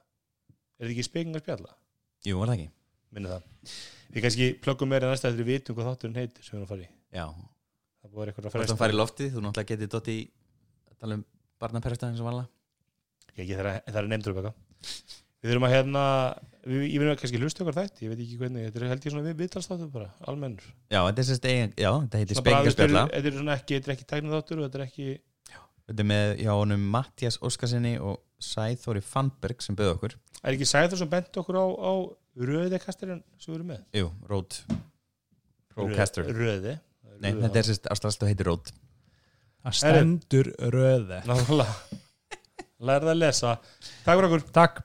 Er þetta ekki spekingar spjalla? Jú, það ekki? minni það við kannski plöggum meira næsta eftir við vitum hvað þátturinn heitir sem við erum að fara í Já, það vera eitthvað að fresta að fara í loftið Þú náttúrulega getið dótt í að tala um barnaperrastæðin sem vanlega ég, ég, það, er, það er nefndur upp við þurfum að hérna við, ég verðum að kannski hlusta okkar þætt ég veit ekki hvernig, þetta er held ég svona við, viðtalstáttur bara almennur. Já, þetta er sérst eigin, já, þetta heitir spekingarspjalla þetta er- svona ekki, þetta er ekki tæknið þáttur og þetta er ekki Þetta er með hjá honum Mattias Óskarsinni og Sæþóri Fannberg sem bauð okkur. Er ekki Sæður sem bent okkur á, á röðekastarinn sem við erum með? Jú, Road Roadcaster röði Nei, þetta er sérst ástæðast og heitir Road það stendur röði náttúrulega lærða að lesa. Takk fyrir okkur. Takk